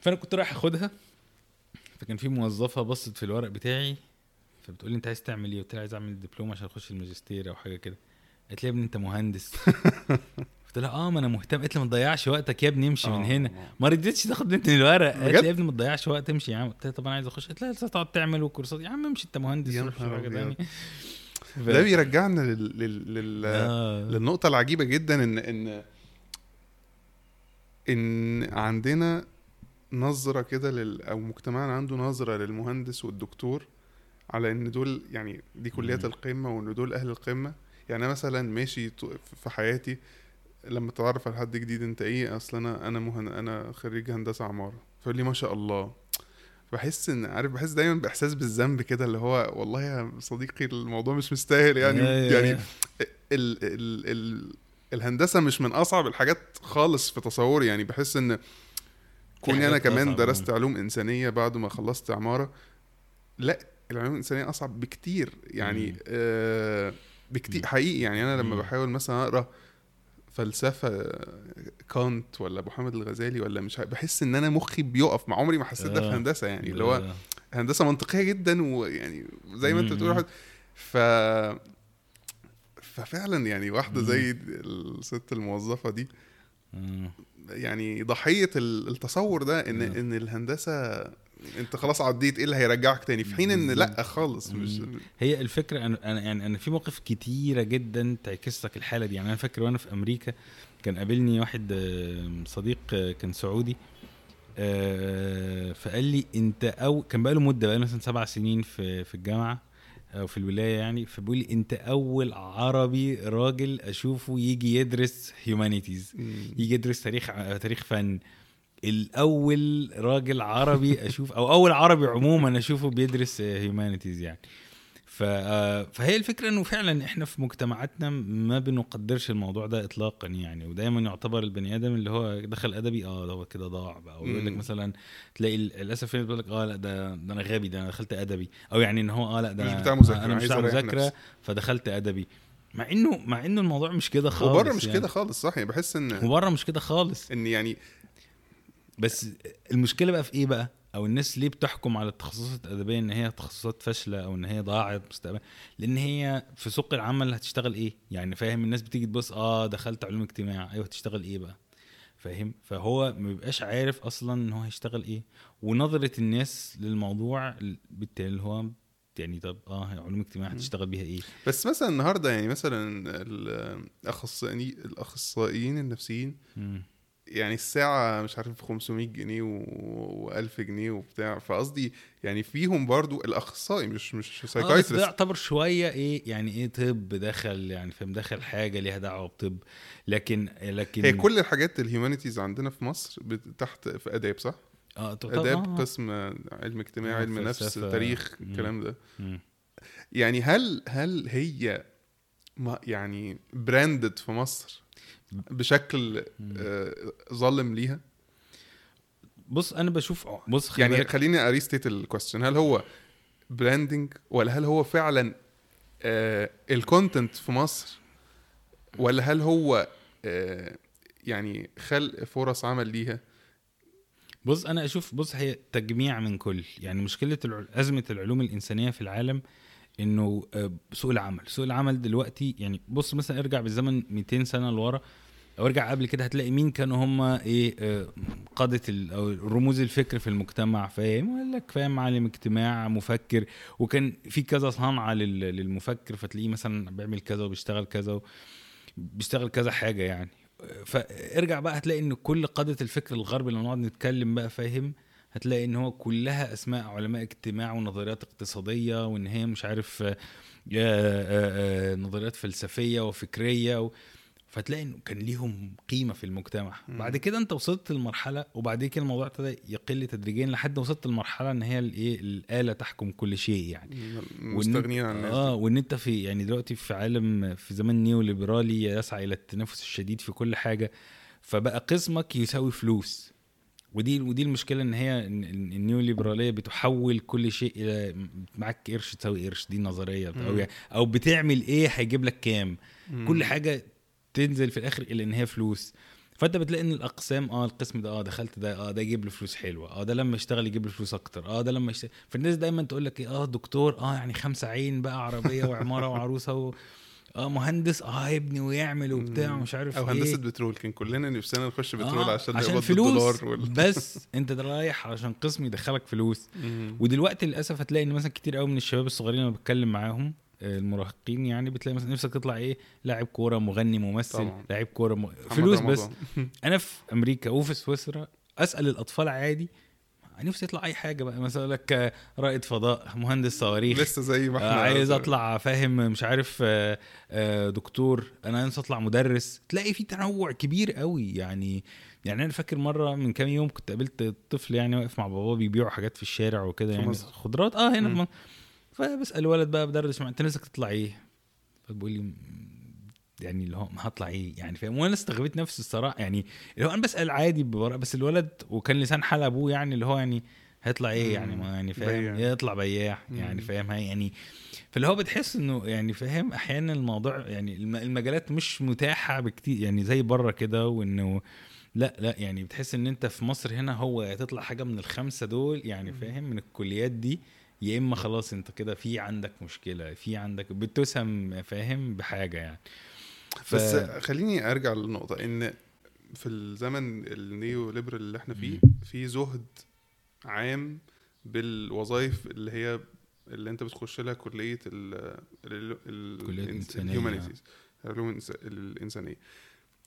فأنا كنت رايح أخدها فكان في موظفة بصت في الورق بتاعي فبتقول لي أنت عايز تعمل إيه؟ قلت لها عايز أعمل دبلومة عشان أخش الماجستير أو حاجة كده قالت لي يا ابني انت مهندس. قلت لها آه ما أنا مهتم. قالت لي ما تضيعش وقتك يا ابني امشي من آه، هنا. آه. ما رضيتش تاخد مني الورق. قالت؟ لي يا ابني ما تضيعش وقت امشي يا عم. قلت لها طب أنا عايز أخش. قالت لها لسه تقعد تعمل وكورسات. يا عم امشي أنت مهندس يا حاجة ده بيرجعنا لل... لل... لل... آه. للنقطة العجيبة جدا إن إن إن عندنا نظرة كده لل... أو مجتمعنا عنده نظرة للمهندس والدكتور على إن دول يعني دي كليات. القمة وإن دول أهل القمة. يعني أنا مثلا ماشي في حياتي لما اتعرف على حد جديد أنت إيه؟ أصل أنا أنا مهن... أنا خريج هندسة عمارة. فيقول لي ما شاء الله. بحس إن عارف بحس دايما بإحساس بالذنب كده اللي هو والله يا صديقي الموضوع مش مستاهل يعني. يا- يعني يا- ال ال ال الهندسة مش من أصعب الحاجات خالص في تصوري. يعني بحس إن كوني أنا كمان درست علوم إنسانية بعد ما خلصت عمارة لا العلوم الإنسانية أصعب بكتير. يعني. آه بكتير. حقيقي يعني أنا لما. بحاول مثلا أقرأ فلسفة كانت ولا أبو حامد الغزالي ولا مش عارف- بحس إن أنا مخي بيقف مع عمري ما حسيت ده في آه. هندسة يعني اللي هو. هندسة منطقية جدا ويعني زي ما أنت. بتقول واحد ف ففعلا يعني واحدة. زي الست الموظفة دي. يعني ضحية ال- التصور ده إن آه. إن الهندسة انت خلاص عديت إيه اللي هيرجعك تاني في حين إن لأ. خالص مش. هي الفكرة أنا أنا يعني أنا في مواقف كتيرة جدا تعكس لك الحالة دي يعني أنا فاكر وأنا في أمريكا كان قابلني واحد آه، صديق آه، كان سعودي آه، فقال لي أنت أو كان بقاله مدة بقاله مثلا سبع سنين في في الجامعة أو في الولاية يعني فبيقول لي أنت أول عربي راجل أشوفه يجي يدرس humanities. يجي يدرس تاريخ تاريخ فن الأول راجل عربي أشوف أو أول عربي عموما أشوفه بيدرس humanities يعني. ف فهي الفكرة إنه فعلا إحنا في مجتمعاتنا ما بنقدرش الموضوع ده اطلاقا يعني. ودايما يعتبر البني آدم اللي هو دخل أدبي آه ده هو كده ضاع بقى. ويقول لك مم. مثلا تلاقي للأسف بيقول لك آه لأ ده ده أنا غبي ده أنا دخلت أدبي. أو يعني إن هو آه لأ ده مش بتاع مذاكرة، أنا مش بتاع مذاكرة. فدخلت أدبي. مع إنه مع إنه الموضوع مش كده خالص وبره مش يعني. كده خالص صح يعني بحس إن وبره مش كده خالص. إن يعني بس المشكلة بقى في إيه بقى؟ أو الناس ليه بتحكم على التخصصات الأدبية إن هي تخصصات فاشلة أو إن هي ضاعت مستقبل؟ لأن هي في سوق العمل هتشتغل إيه؟ يعني فاهم؟ الناس بتيجي تبص آه دخلت علوم اجتماع. أيوه هتشتغل إيه بقى؟ فاهم؟ فهو ما بيبقاش عارف أصلا إن هو هيشتغل إيه. ونظرة الناس للموضوع بالتالي هو يعني طب آه علوم اجتماع هتشتغل بيها إيه؟ بس مثلا النهارده يعني مثلا الاخصائيين الأخصائيين النفسيين. يعني الساعة مش عارف 500 جنيه و1000 جنيه وبتاع فقصدي يعني فيهم برضو الأخصائي مش مش آه، بس ده psychiatrist يعتبر شوية إيه يعني إيه طب دخل يعني فاهم دخل حاجة ليها دعوة بطب لكن لكن هي كل الحاجات ال humanities عندنا في مصر تحت في آداب صح؟ آه آداب آه. قسم علم اجتماعي آه، علم نفس. تاريخ. الكلام ده مم. يعني هل هل هي ما يعني branded في مصر بشكل آه، ظالم ليها؟ بص أنا بشوف بص خلي يعني خليني أ restate ال question هل هو branding ولا هل هو فعلا آه ال content في مصر؟ ولا هل هو آه، يعني خلق فرص عمل ليها؟ بص أنا أشوف بص هي تجميع من كل. يعني مشكلة أزمة العلوم الإنسانية في العالم إنه آه، سوق العمل. سوق العمل دلوقتي يعني بص مثلا ارجع بالزمن 200 سنة لورا أو ارجع قبل كده هتلاقي مين كانوا هم إيه آه، قادة أو رموز الفكر في المجتمع فاهم؟ يقول لك فاهم معلم اجتماع مفكر. وكان في كذا صنعة لل- للمفكر فتلاقيه مثلا بيعمل كذا وبيشتغل كذا بيشتغل كذا حاجة يعني. فارجع بقى هتلاقي إن كل قادة الفكر الغربي لما نقعد نتكلم بقى فاهم؟ هتلاقي إن هو كلها أسماء علماء اجتماع ونظريات اقتصادية وإن هي مش عارف آه، آه، آه، نظريات فلسفية وفكرية و... فتلاقي إنه كان ليهم قيمة في المجتمع مم. بعد كده أنت وصلت لمرحلة وبعد كده الموضوع ابتدى يقل تدريجيا لحد وصلت لمرحلة إن هي الإيه الآلة تحكم كل شيء يعني مستغنيين عن الناس آه. وإن أنت في يعني دلوقتي في عالم في زمان نيو ليبرالي يسعى إلى التنافس الشديد في كل حاجة فبقى قسمك يساوي فلوس ودي ودي المشكلة إن هي النيو ليبراليه بتحول كل شيء إلى معاك قرش تساوي قرش دي نظرية أو. يعني أو بتعمل إيه هيجيب لك كام؟ مم. كل حاجة تنزل في الآخر إلى إن هي فلوس. فأنت بتلاقي إن الأقسام آه القسم ده آه دخلت ده آه ده يجيب له فلوس حلوة. آه ده لما يشتغل يجيب له فلوس أكتر. آه ده لما يشتغل فالناس دايما تقول لك إيه؟ آه دكتور آه يعني خمسة عين بقى عربية وعمارة وعروسة و... آه مهندس آه يبني ويعمل وبتاع. ومش عارف أو إيه هندسه بترول كان كلنا نفسنا نخش بترول آه عشان عشان فلوس وال... بس أنت رايح عشان قسم يدخلك فلوس مم. ودلوقتي للأسف هتلاقي إن مثلا كتير قوي من الشباب الصغيرين لما بتكلم معاهم آه، المراهقين يعني بتلاقي مثلا نفسك تطلع إيه لاعب كورة مغني ممثل. لاعب كورة م... فلوس بس رمضان. أنا في أمريكا وفي سويسرا أسأل الأطفال عادي نفسي يطلع أي حاجة بقى. مثلا لك آه، رائد فضاء مهندس صواريخ لسه زي ما آه، إحنا عايز أطلع فاهم مش عارف آه، دكتور أنا عايز أطلع مدرس. تلاقي في تنوع كبير قوي. يعني يعني أنا فاكر مرة من كام يوم كنت قابلت طفل يعني واقف مع باباه بيبيعوا حاجات في الشارع وكده يعني مصر. خضروات. آه هنا في فبسأل الولد بقى بدردش معاه انت نفسك تطلع إيه؟ فبيقول لي "م- يعني اللي هو ما هطلع إيه يعني فاهم؟ وأنا استغربت نفسي الصراحة يعني اللي هو أنا بسأل عادي بس الولد وكان لسان حال أبوه يعني اللي هو يعني هيطلع إيه يعني ما يعني فاهم. يطلع بياع يعني. فاهم؟ هاي يعني فاللي هو بتحس إنه يعني فاهم؟ أحيانا الموضوع يعني الم- المجالات مش متاحة بكتير يعني زي بره كده وإنه لأ لأ يعني بتحس إن أنت في مصر هنا هو تطلع حاجة من الخمسة دول يعني فاهم؟ من الكليات دي يا إما خلاص أنت كده في عندك مشكلة في عندك بتسهم فاهم؟ بحاجة يعني. ف... بس خليني أرجع للنقطة إن في الزمن ال neoliberal اللي إحنا فيه في زهد عام بالوظائف اللي هي اللي أنت بتخش لها كلية ال ال ال كلية الإنس- إنسانية. ال humanities العلوم الإنسانية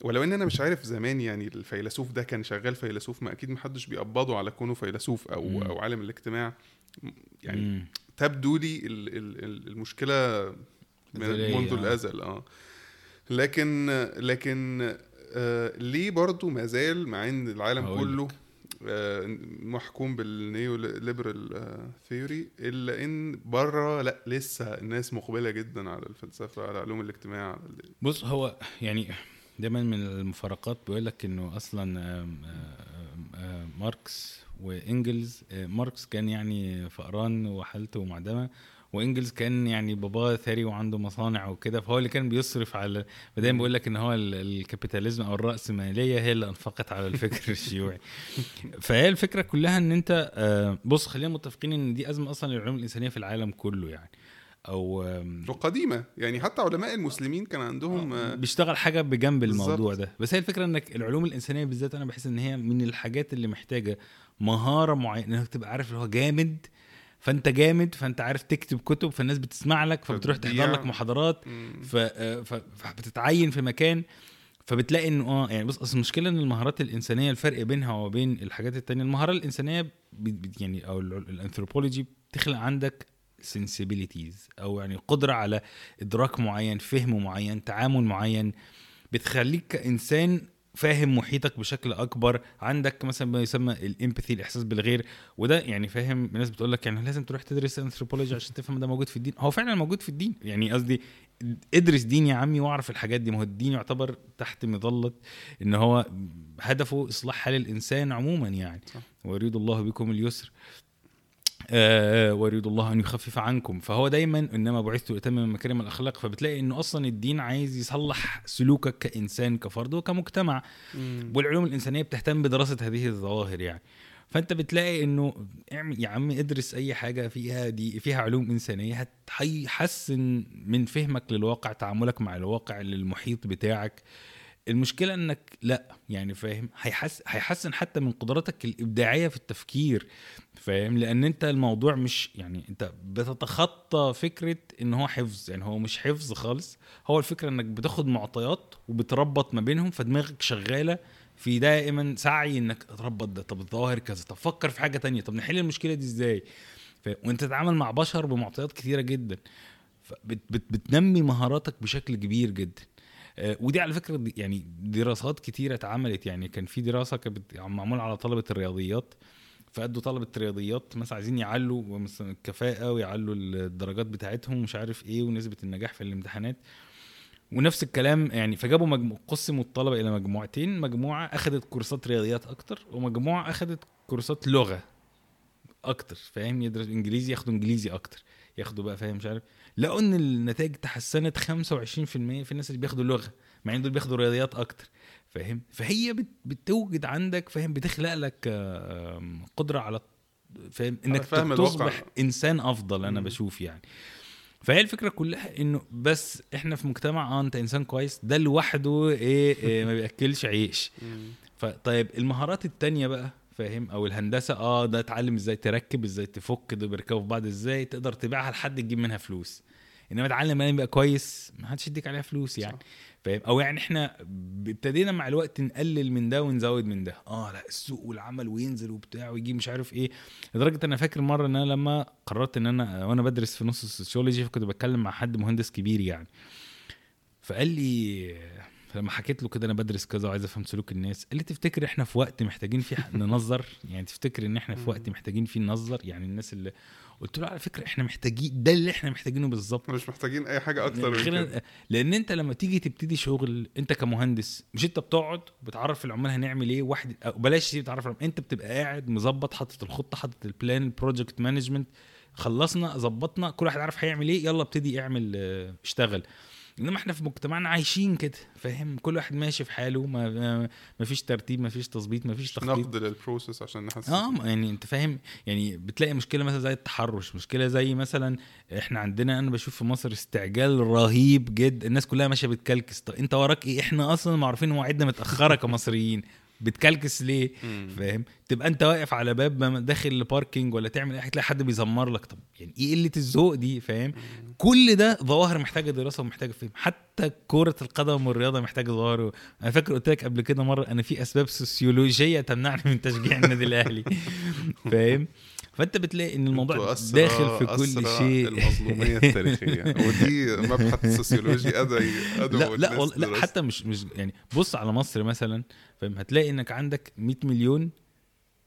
ولو إن أنا مش عارف زمان يعني الفيلسوف ده كان شغال فيلسوف ما أكيد محدش بيقبضه على كونه فيلسوف أو مم. أو عالم الاجتماع يعني مم. تبدو لي ال- ال- ال- المشكلة منذ آه. الأزل آه لكن لكن آه ليه برضو ما زال مع ان العالم كله آه محكوم بال neoliberal theory إلا إن بره لأ لسه الناس مقبلة جدا على الفلسفة على علوم الاجتماع على بص هو يعني دايما من المفارقات بيقول لك إنه أصلا آم، آم، آم، ماركس وإنجلز آه، ماركس كان يعني فقران وحالته معدمه وإنجلز كان يعني باباه ثري وعنده مصانع وكده فهو اللي كان بيصرف على فدايما بيقول لك إن هو ال- ال capitalism أو الراسماليه هي اللي أنفقت على الفكر الشيوعي. فهي الفكرة كلها إن أنت آه، بص خلينا متفقين إن دي أزمة أصلا للعلوم الإنسانية في العالم كله يعني. أو وقديمة يعني حتى علماء المسلمين كان عندهم آه بيشتغل حاجة بجنب بالظبط. الموضوع ده. بس هي الفكرة إنك العلوم الإنسانية بالذات أنا بحس إن هي من الحاجات اللي محتاجة مهارة معينة إنك تبقى عارف اللي هو جامد فانت جامد فانت عارف تكتب كتب فالناس بتسمع لك فبتروح تحضر. لك محاضرات. فبتتعين في مكان فبتلاقي انه آه يعني بص أصل المشكلة إن المهارات الإنسانية الفرق بينها وبين الحاجات التانية المهارة الإنسانية يعني أو ال- الانثروبولوجي بتخلق عندك sensibilities أو يعني قدرة على إدراك معين فهم معين تعامل معين بتخليك كإنسان فاهم محيطك بشكل أكبر. عندك مثلا ما يسمى الإمباثي الإحساس بالغير. وده يعني فاهم الناس بتقول لك يعني لازم تروح تدرس انثروبولوجي عشان تفهم ده موجود في الدين. هو فعلا موجود في الدين. يعني قصدي ادرس دين يا عمي واعرف الحاجات دي. ما هو الدين يعتبر تحت مظلة إن هو هدفه إصلاح حال الإنسان عموما يعني. صح. ويريد الله بكم اليسر. ويريد الله أن يخفف عنكم. فهو دايما إنما بعثت لأتمم مكارم الأخلاق. فبتلاقي إنه أصلا الدين عايز يصلح سلوكك كإنسان كفرد وكمجتمع. والعلوم الإنسانية بتهتم بدراسة هذه الظواهر يعني. فأنت بتلاقي إنه اعمل يا عم ادرس أي حاجة فيها دي فيها علوم إنسانية هيحسن من فهمك للواقع تعاملك مع الواقع للمحيط بتاعك. المشكلة إنك لا يعني فاهم؟ هيحس هيحسن حتى من قدراتك الإبداعية في التفكير فاهم؟ لأن أنت الموضوع مش يعني أنت بتتخطى فكرة إن هو حفظ يعني هو مش حفظ خالص. هو الفكرة إنك بتاخد معطيات وبتربط ما بينهم فدماغك شغالة في دائما سعي إنك تربط ده. طب الظواهر كذا طب فكر في حاجة تانية طب نحل المشكلة دي إزاي؟ وأنت تتعامل مع بشر بمعطيات كثيره جدا. بتنمي مهاراتك بشكل كبير جدا. ودي على فكرة يعني دراسات كتيرة اتعملت. يعني كان في دراسة كانت معمولة على طلبة الرياضيات فأدوا طلبة الرياضيات مثلا عايزين يعلوا مثلا الكفاءة ويعلوا الدرجات بتاعتهم ومش عارف إيه ونسبة النجاح في الامتحانات. ونفس الكلام يعني فجابوا مجمو... قسموا الطلبة إلى مجموعتين. مجموعة اخذت كورسات رياضيات أكتر ومجموعة اخذت كورسات لغة أكتر فاهم؟ يدرس إنجليزي ياخدوا إنجليزي أكتر. ياخدوا بقى فاهم؟ مش عارف. لقوا إن النتائج تحسنت 25% في الناس اللي بياخدوا لغه مع إن دول بياخدوا رياضيات أكتر فاهم؟ فهي بتوجد عندك فاهم؟ بتخلق لك قدرة على فاهم؟ إنك تصبح إنسان أفضل أنا بشوف يعني. فهي الفكرة كلها إنه بس إحنا في مجتمع آه أنت إنسان كويس ده لوحده إيه, إيه ما بيأكلش عيش. فطيب المهارات التانية بقى؟ فاهم؟ أو الهندسة آه ده اتعلم إزاي تركب إزاي تفك ده بيركبوا في بعض إزاي تقدر تبيعها لحد تجيب منها فلوس. إنما اتعلم يبقى كويس ما حدش يديك عليها فلوس يعني. فاهم؟ أو يعني إحنا ابتدينا مع الوقت نقلل من ده ونزود من ده. آه لأ السوق والعمل وينزل وبتاع ويجي مش عارف إيه. لدرجة أنا فاكر مرة إن أنا لما قررت إن أنا وأنا بدرس في نص السوسيولوجي فكنت بتكلم مع حد مهندس كبير يعني. فقال لي فلما حكيت له كده أنا بدرس كذا وعايز أفهم سلوك الناس قال لي تفتكر إحنا في وقت محتاجين فيه ننظر؟ يعني تفتكر إن إحنا في وقت محتاجين فيه ننظر؟ يعني الناس اللي قلت له على فكرة إحنا محتاجين ده اللي إحنا محتاجينه بالظبط. مش محتاجين أي حاجة أكتر من كده. لأن أنت لما تيجي تبتدي شغل أنت كمهندس مش أنت بتقعد بتعرف العمال هنعمل إيه واحد بلاش بتعرف أنت بتبقى قاعد مظبط حاطط الخطة حاطط ال plan ال project management خلصنا ظبطنا كل واحد عارف هيعمل إيه يلا ابتدي اعمل آه اشتغل. إنما إحنا في مجتمعنا عايشين كده فاهم؟ كل واحد ماشي في حاله ما, ما فيش ترتيب ما فيش تظبيط ما فيش تخطيط. نقد لل process عشان نحس آه يعني أنت فاهم؟ يعني بتلاقي مشكلة مثلا زي التحرش مشكلة زي مثلا إحنا عندنا أنا بشوف في مصر استعجال رهيب جدا الناس كلها ماشية بتكلكس. طب أنت وراك إيه؟ إحنا أصلا معروفين مواعيدنا متأخرة كمصريين. بتكلكس ليه؟ فاهم؟ تبقى انت واقف على باب داخل ل parking ولا تعمل إيه هتلاقي حد بيزمر لك. طب يعني إيه قلة الذوق دي؟ فاهم؟ كل ده ظواهر محتاجة دراسة ومحتاجة فهم. حتى كرة القدم والرياضة محتاجة ظواهر. أنا فاكر قلت لك قبل كده مرة أنا في أسباب سوسيولوجية تمنعني من تشجيع النادي الأهلي. فاهم؟ فأنت بتلاقي إن الموضوع داخل في كل شيء. المظلومية التاريخية. ودي مبحث سوسيولوجي ادعي لا لا, لا حتى مش مش يعني بص على مصر مثلا فاهم؟ هتلاقي إنك عندك 100 مليون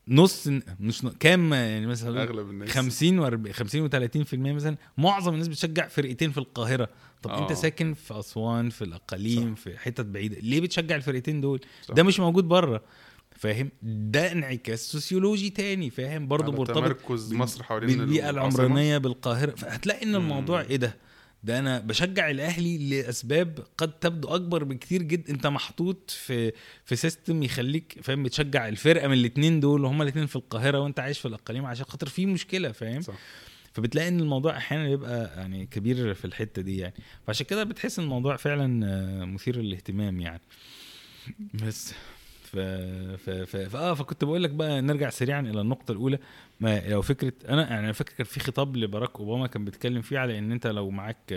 نص مش كام يعني مثلا أغلب الناس. 50 و 50 و30% مثلا معظم الناس بتشجع فرقتين في القاهرة. طب أوه. أنت. ساكن في أسوان في الأقاليم صح. في حتت بعيدة ليه بتشجع الفرقتين دول؟ صح. ده مش موجود بره فاهم؟ ده انعكاس sociological تاني فاهم؟ برضه مرتبط تمركز مصر حوالين البيئه العمرانية بالقاهرة. فهتلاقي إن الموضوع إيه ده؟ ده أنا بشجع الأهلي لأسباب قد تبدو أكبر بكتير جدا أنت محطوط في في system يخليك فاهم بتشجع الفرقة من الاثنين دول وهما الاثنين في القاهرة وأنت عايش في الأقاليم عشان خاطر في مشكلة فاهم؟ صح. فبتلاقي إن الموضوع أحيانا بيبقى يعني كبير في الحتة دي يعني. فعشان كده بتحس إن الموضوع فعلا مثير للاهتمام يعني. بس. ف... ف... ف... آه فكنت بقول لك بقى نرجع سريعا إلى النقطة الأولى. ما لو فكرة أنا يعني أنا فاكر كان في خطاب لباراك أوباما كان بيتكلم فيه على إن أنت لو معاك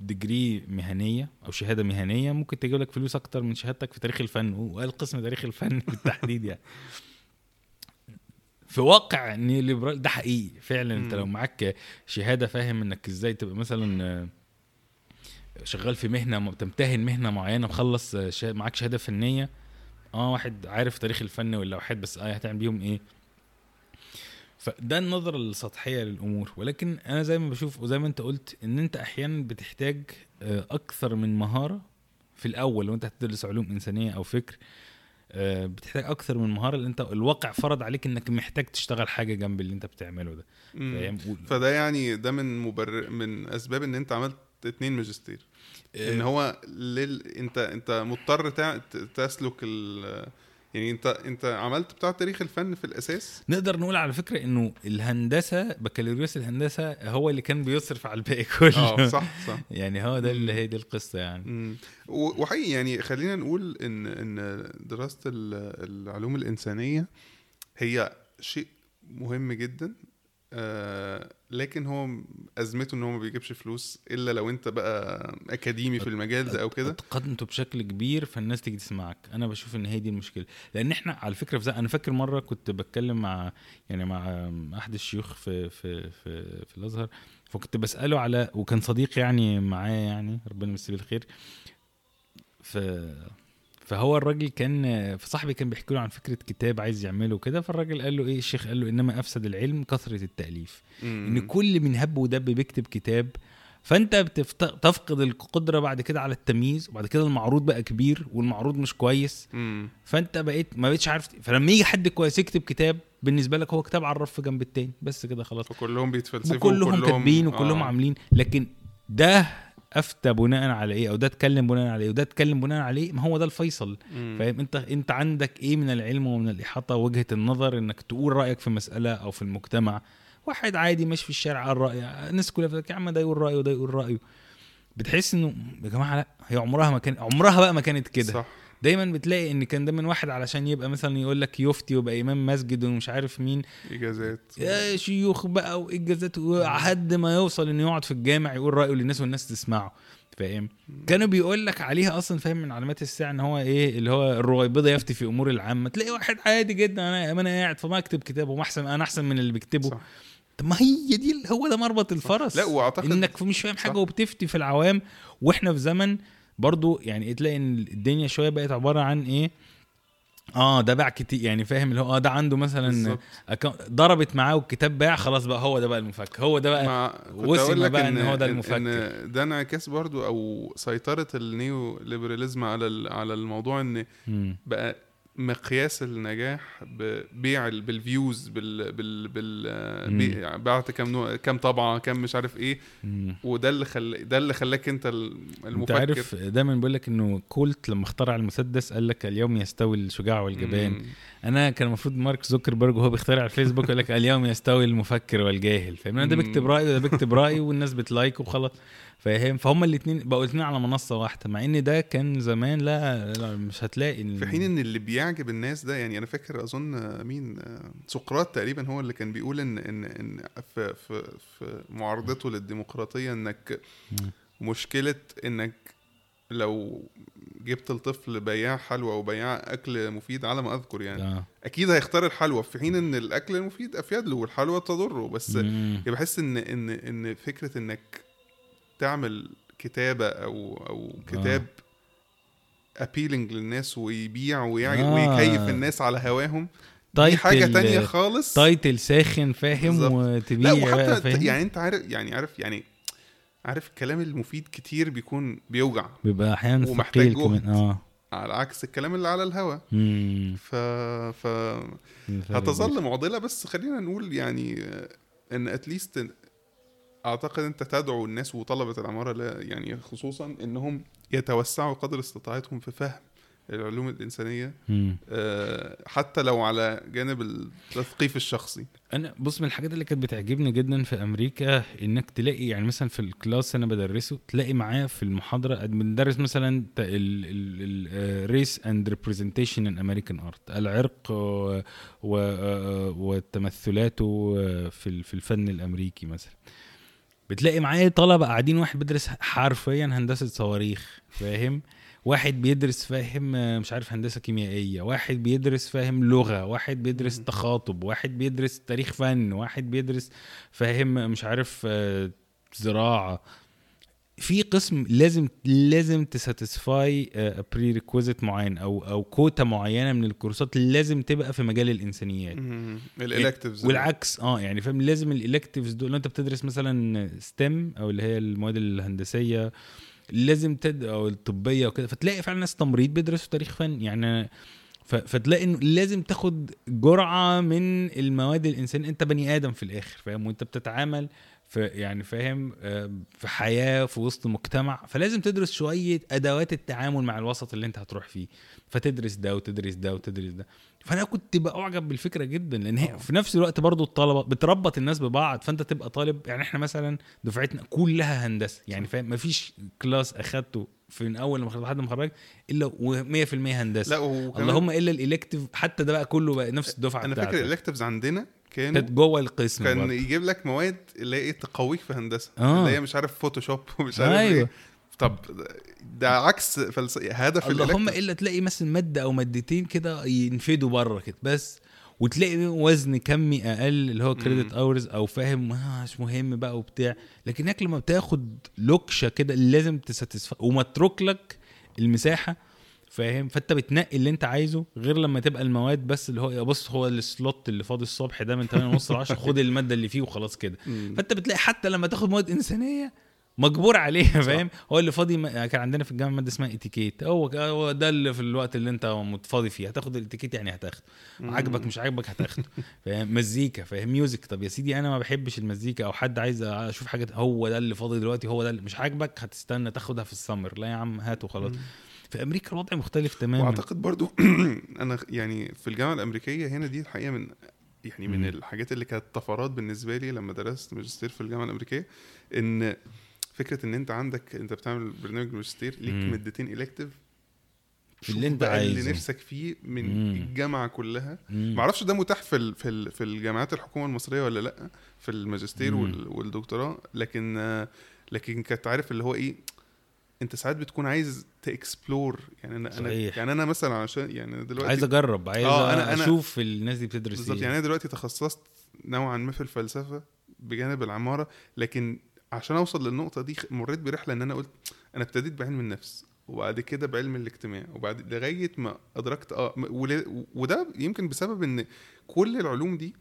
ديجري مهنية أو شهادة مهنية ممكن تجيب لك فلوس أكتر من شهادتك في تاريخ الفن وقال قسم تاريخ الفن بالتحديد يعني. في واقع ليبرال ده حقيقي فعلا. أنت لو معاك شهادة فاهم إنك إزاي تبقى مثلا شغال في مهنة تمتهن مهنة معينة مخلص معاك شهادة فنية آه واحد عارف تاريخ الفن واللوحات بس آه هتعمل بيهم إيه؟ فده النظرة السطحية للأمور. ولكن أنا زي ما بشوف وزي ما أنت قلت إن أنت أحيانا بتحتاج آه، أكثر من مهارة في الأول لو أنت هتدرس علوم إنسانية أو فكر آه، بتحتاج أكثر من مهارة اللي أنت الواقع فرض عليك إنك محتاج تشتغل حاجة جنب اللي أنت بتعمله ده. فاهم؟ فده يعني ده من مبرر من أسباب إن أنت عملت اتنين ماجستير. إن هو لل... أنت أنت مضطر. ت- تسلك ال... يعني أنت أنت عملت بتاع تاريخ الفن في الأساس؟ نقدر نقول على فكرة إنه الهندسة بكالوريوس الهندسة هو اللي كان بيصرف على الباقي كله. آه صح صح. يعني هو ده اللي. هي دي القصة يعني. وحقيقي يعني خلينا نقول إن إن دراسة ال- العلوم الإنسانية هي شيء مهم جدا. آه لكن هو أزمته إن هو ما بيجيبش فلوس إلا لو أنت بقى أكاديمي في المجال ده أو كده. اتقنته بشكل كبير فالناس تيجي تسمعك. أنا بشوف إن هي دي المشكلة. لأن إحنا على فكرة في أنا فاكر مرة كنت بتكلم مع يعني مع أحد الشيوخ في في في, في الأزهر فكنت بسأله على وكان صديق يعني معايا يعني ربنا يمسيه بالخير ف فهو الراجل كان فصاحبي كان بيحكي له عن فكرة كتاب عايز يعمله كده فالراجل قال له إيه الشيخ قال له إنما أفسد العلم كثرة التأليف إن. كل من هب ودب بيكتب كتاب فأنت بتفت... تفقد القدرة بعد كده على التمييز وبعد كده المعروض بقى كبير والمعروض مش كويس مم. فأنت بقيت ما بقتش عارف فلما يجي حد كويس يكتب كتاب بالنسبة لك هو كتاب على الرف جنب التاني بس كده خلاص وكلهم بيتفلسفوا وكلهم كاتبين وكلهم آه. عاملين لكن ده أفتى بناء على إيه؟ أو ده اتكلم بناء على إيه؟ وده اتكلم بناء على إيه؟ ما هو ده الفيصل. فاهم؟ أنت أنت عندك إيه من العلم ومن الإحاطة؟ ووجهه النظر إنك تقول رأيك في مسألة أو في المجتمع. واحد عادي ماشي في الشارع قال رأي الناس كلها بتقول يا عم ده يقول رايه وده يقول رايه بتحس إنه يا جماعة لا هي عمرها ما كان عمرها بقى ما كانت كده. صح. دايما بتلاقي إن كان دايما واحد علشان يبقى مثلا يقول لك يفتي ويبقى إمام مسجد ومش عارف مين. إجازات. يا شيوخ بقى وإجازات لحد ما يوصل إنه يقعد في الجامع يقول رأيه للناس والناس تسمعه فاهم؟ كانوا بيقول لك عليها أصلا فاهم؟ من علامات الساعة إن هو إيه اللي هو الرويبضه يفتي في أمور العامة. تلاقي واحد عادي جدا أنا أنا قاعد فما أكتب كتاب وما أحسن أنا أحسن من اللي بيكتبه. صح. طب ما هي دي هو ده مربط الفرس. لا وأعتقد إنك مش فاهم حاجة. وبتفتي في العوام وإحنا في زمن برضو يعني تلاقي إن الدنيا شوية بقت عبارة عن إيه آه ده باع كتير يعني فاهم اللي هو آه ده عنده مثلا ضربت معاه والكتاب باع خلاص بقى هو ده بقى المفك هو ده بقى مع لك بقى إن هو ده المفكر. إن ده انعكاس برضو أو سيطرة ال neoliberalism على ال- على الموضوع إن. بقى مقياس النجاح ببيع ال- بال views بال بال بال. بي- بعت كام نوع كام طبعة كام مش عارف إيه مم. وده اللي خل ده اللي خلاك انت ال- انت المفكر عارف دايما بيقول لك إنه كولت لما اخترع المسدس قال لك اليوم يستوي الشجاع والجبان مم. أنا كان المفروض مارك زوكربيرج وهو بيخترع الفيسبوك يقول لك اليوم يستوي المفكر والجاهل فاهم ده. بيكتب رايه وده بيكتب رايه والناس بتلايك وخلاص فاهم فهم الاثنين بقوا الاثنين على منصة واحدة مع إن ده كان زمان لا, لا مش هتلاقي في حين إن اللي بيعجب الناس ده يعني أنا فاكر أظن مين سقراط تقريبا هو اللي كان بيقول إن إن إن في في في معارضته للديمقراطية إنك. مشكلة إنك لو جبت الطفل بياع حلوى وبياع أكل مفيد على ما أذكر يعني آه. أكيد هيختار الحلوى في حين إن الأكل المفيد أفيد له والحلوى تضره بس. يعني بحس إن إن إن فكرة إنك تعمل كتابة أو أو كتاب appealing للناس ويبيع ويعجب آه. ويكيف الناس على هواهم دي حاجة تانية خالص title ساخن فاهم بالظبط. وتبيع لا وحتى فاهم يعني انت عارف يعني عارف يعني عارف الكلام المفيد كتير بيكون بيوجع بيبقى أحيانا ومحتاج ثقيل كمان. آه على عكس الكلام اللي على الهوا. ف ف هتظل معضلة بس خلينا نقول يعني آه، ان at least أعتقد أنت تدعو الناس وطلبة العمارة يعني خصوصا إنهم يتوسعوا قدر استطاعتهم في فهم العلوم الإنسانية. آه، حتى لو على جانب التثقيف الشخصي أنا بص من الحاجات اللي كانت بتعجبني جدا في أمريكا إنك تلاقي يعني مثلا في ال class أنا بدرسه تلاقي معايا في المحاضرة بندرس مثلا ال race and representation in American art العرق و- وتمثلاته في ال- في الفن الأمريكي مثلا بتلاقي معايا طلبة قاعدين واحد بيدرس حرفيا هندسة صواريخ فاهم؟ واحد بيدرس فاهم؟ مش عارف هندسة كيميائية. واحد بيدرس فاهم؟ لغة. واحد بيدرس. تخاطب. واحد بيدرس تاريخ فن. واحد بيدرس فاهم؟ مش عارف آه، زراعة. في قسم لازم لازم ت satisfy prerequisite معين أو أو كوتا معينة من الكورسات لازم تبقى في مجال الإنسانيات. ال electives والعكس آه يعني فاهم لازم ال electives دول لو أنت بتدرس مثلا STEM أو اللي هي المواد الهندسية لازم تد أو الطبية وكده فتلاقي فعلا ناس تمريض بيدرسوا تاريخ فن. يعني فتلاقي إنه لازم تاخد جرعة من المواد الإنسانية. أنت بني آدم في الآخر فاهم؟ وأنت بتتعامل في يعني فاهم آه، في حياة في وسط مجتمع فلازم تدرس شوية أدوات التعامل مع الوسط اللي انت هتروح فيه. فتدرس ده وتدرس ده وتدرس ده. فأنا كنت بعجب بالفكرة جدا لأن هي في نفس الوقت برضو الطلبة بتربط الناس ببعض فأنت تبقى طالب يعني إحنا مثلا دفعتنا كلها هندسة يعني فاهم مفيش class أخدته في من أول ما لحد ما خرجت إلا و100% هندسة. لا اللهم إلا ال elective حتى ده بقى كله بقى نفس الدفعة أنا فاكر ال electives عندنا كانوا كانت جوه القسم كان برضه. يجيب لك مواد اللي هي تقويك في هندسة آه. اللي هي مش عارف Photoshop ومش عارف أيوه. إيه. طب ده عكس فلس... هدف اللهم إلا تلاقي مثلا مادة أو مادتين كده ينفدوا بره كده بس وتلاقي وزن كمي أقل اللي هو credit hours أو فاهم مش مهم بقى وبتاع. لكنك لما بتاخد لوكشة كده لازم ت satisfy ومتروك لك المساحة فاهم؟ فأنت بتنقي اللي أنت عايزه غير لما تبقى المواد بس اللي هو بص هو ال slot اللي فاضي الصبح ده من 8 ونص ل 10 خد المادة اللي فيه وخلاص كده. فأنت بتلاقي حتى لما تاخد مواد إنسانية مجبور عليها فاهم؟ هو اللي فاضي. كان عندنا في الجامعة مادة اسمها اتيكيت هو هو ده اللي في الوقت اللي أنت متفاضي فيه. هتاخد الاتيكيت يعني هتاخده. عاجبك مش عاجبك هتاخده. فاهم؟ مزيكا فاهم؟ music طب يا سيدي أنا ما بحبش المزيكا أو حد عايز أشوف حاجة هو ده اللي فاضي دلوقتي هو ده اللي مش عاجبك هتستنى تاخدها في السمر. لا يا عم هات وخلاص. في أمريكا الوضع مختلف تماما. وأعتقد برضو أنا يعني في الجامعة الأمريكية هنا دي الحقيقة من يعني من الحاجات اللي كانت طفرات بالنسبة لي لما درست ماجستير في الجامعة الأمريكية إن فكرة إن أنت عندك أنت بتعمل برنامج ماجستير ليك مادتين elective اللي أنت عايزه اللي نفسك فيه من مم. الجامعة كلها. ما أعرفش ده متاح في في في الجامعات الحكومة المصرية ولا لأ في الماجستير مم. والدكتوراه لكن لكن كنت عارف اللي هو إيه أنت ساعات بتكون عايز ت explore يعني أنا صحيح. أنا يعني أنا مثلا عشان يعني دلوقتي عايز أجرب عايز آه أنا أنا أشوف الناس دي بتدرس بالظبط. يعني أنا دلوقتي تخصصت نوعا ما في الفلسفة بجانب العمارة لكن عشان أوصل للنقطة دي مريت برحلة إن أنا قلت أنا ابتديت بعلم النفس وبعد كده بعلم الاجتماع وبعد لغاية ما أدركت آه وده يمكن بسبب إن كل العلوم دي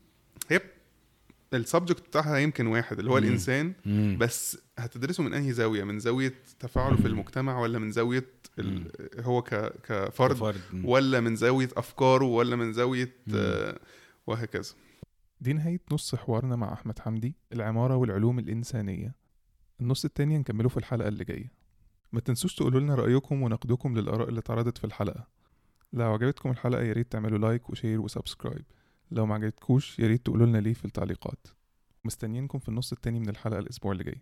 هي السبجكت بتاعها يمكن واحد اللي هو مم. الإنسان. مم. بس هتدرسه من أنهي زاوية؟ من زاوية تفاعله في المجتمع ولا من زاوية هو ك... كفرد, كفرد. ولا من زاوية أفكاره؟ ولا من زاوية آه وهكذا. دي نهاية نص حوارنا مع أحمد حمدي العمارة والعلوم الإنسانية. النص التاني هنكمله في الحلقة اللي جاية. ما تنسوش تقولوا لنا رأيكم ونقدكم للآراء اللي اتعرضت في الحلقة. لو عجبتكم الحلقة ياريت تعملوا like و share و subscribe. لو ما عجبتكوش ياريت تقولوا لنا ليه في التعليقات. مستنيينكم في النص التاني من الحلقة الأسبوع اللي جاي.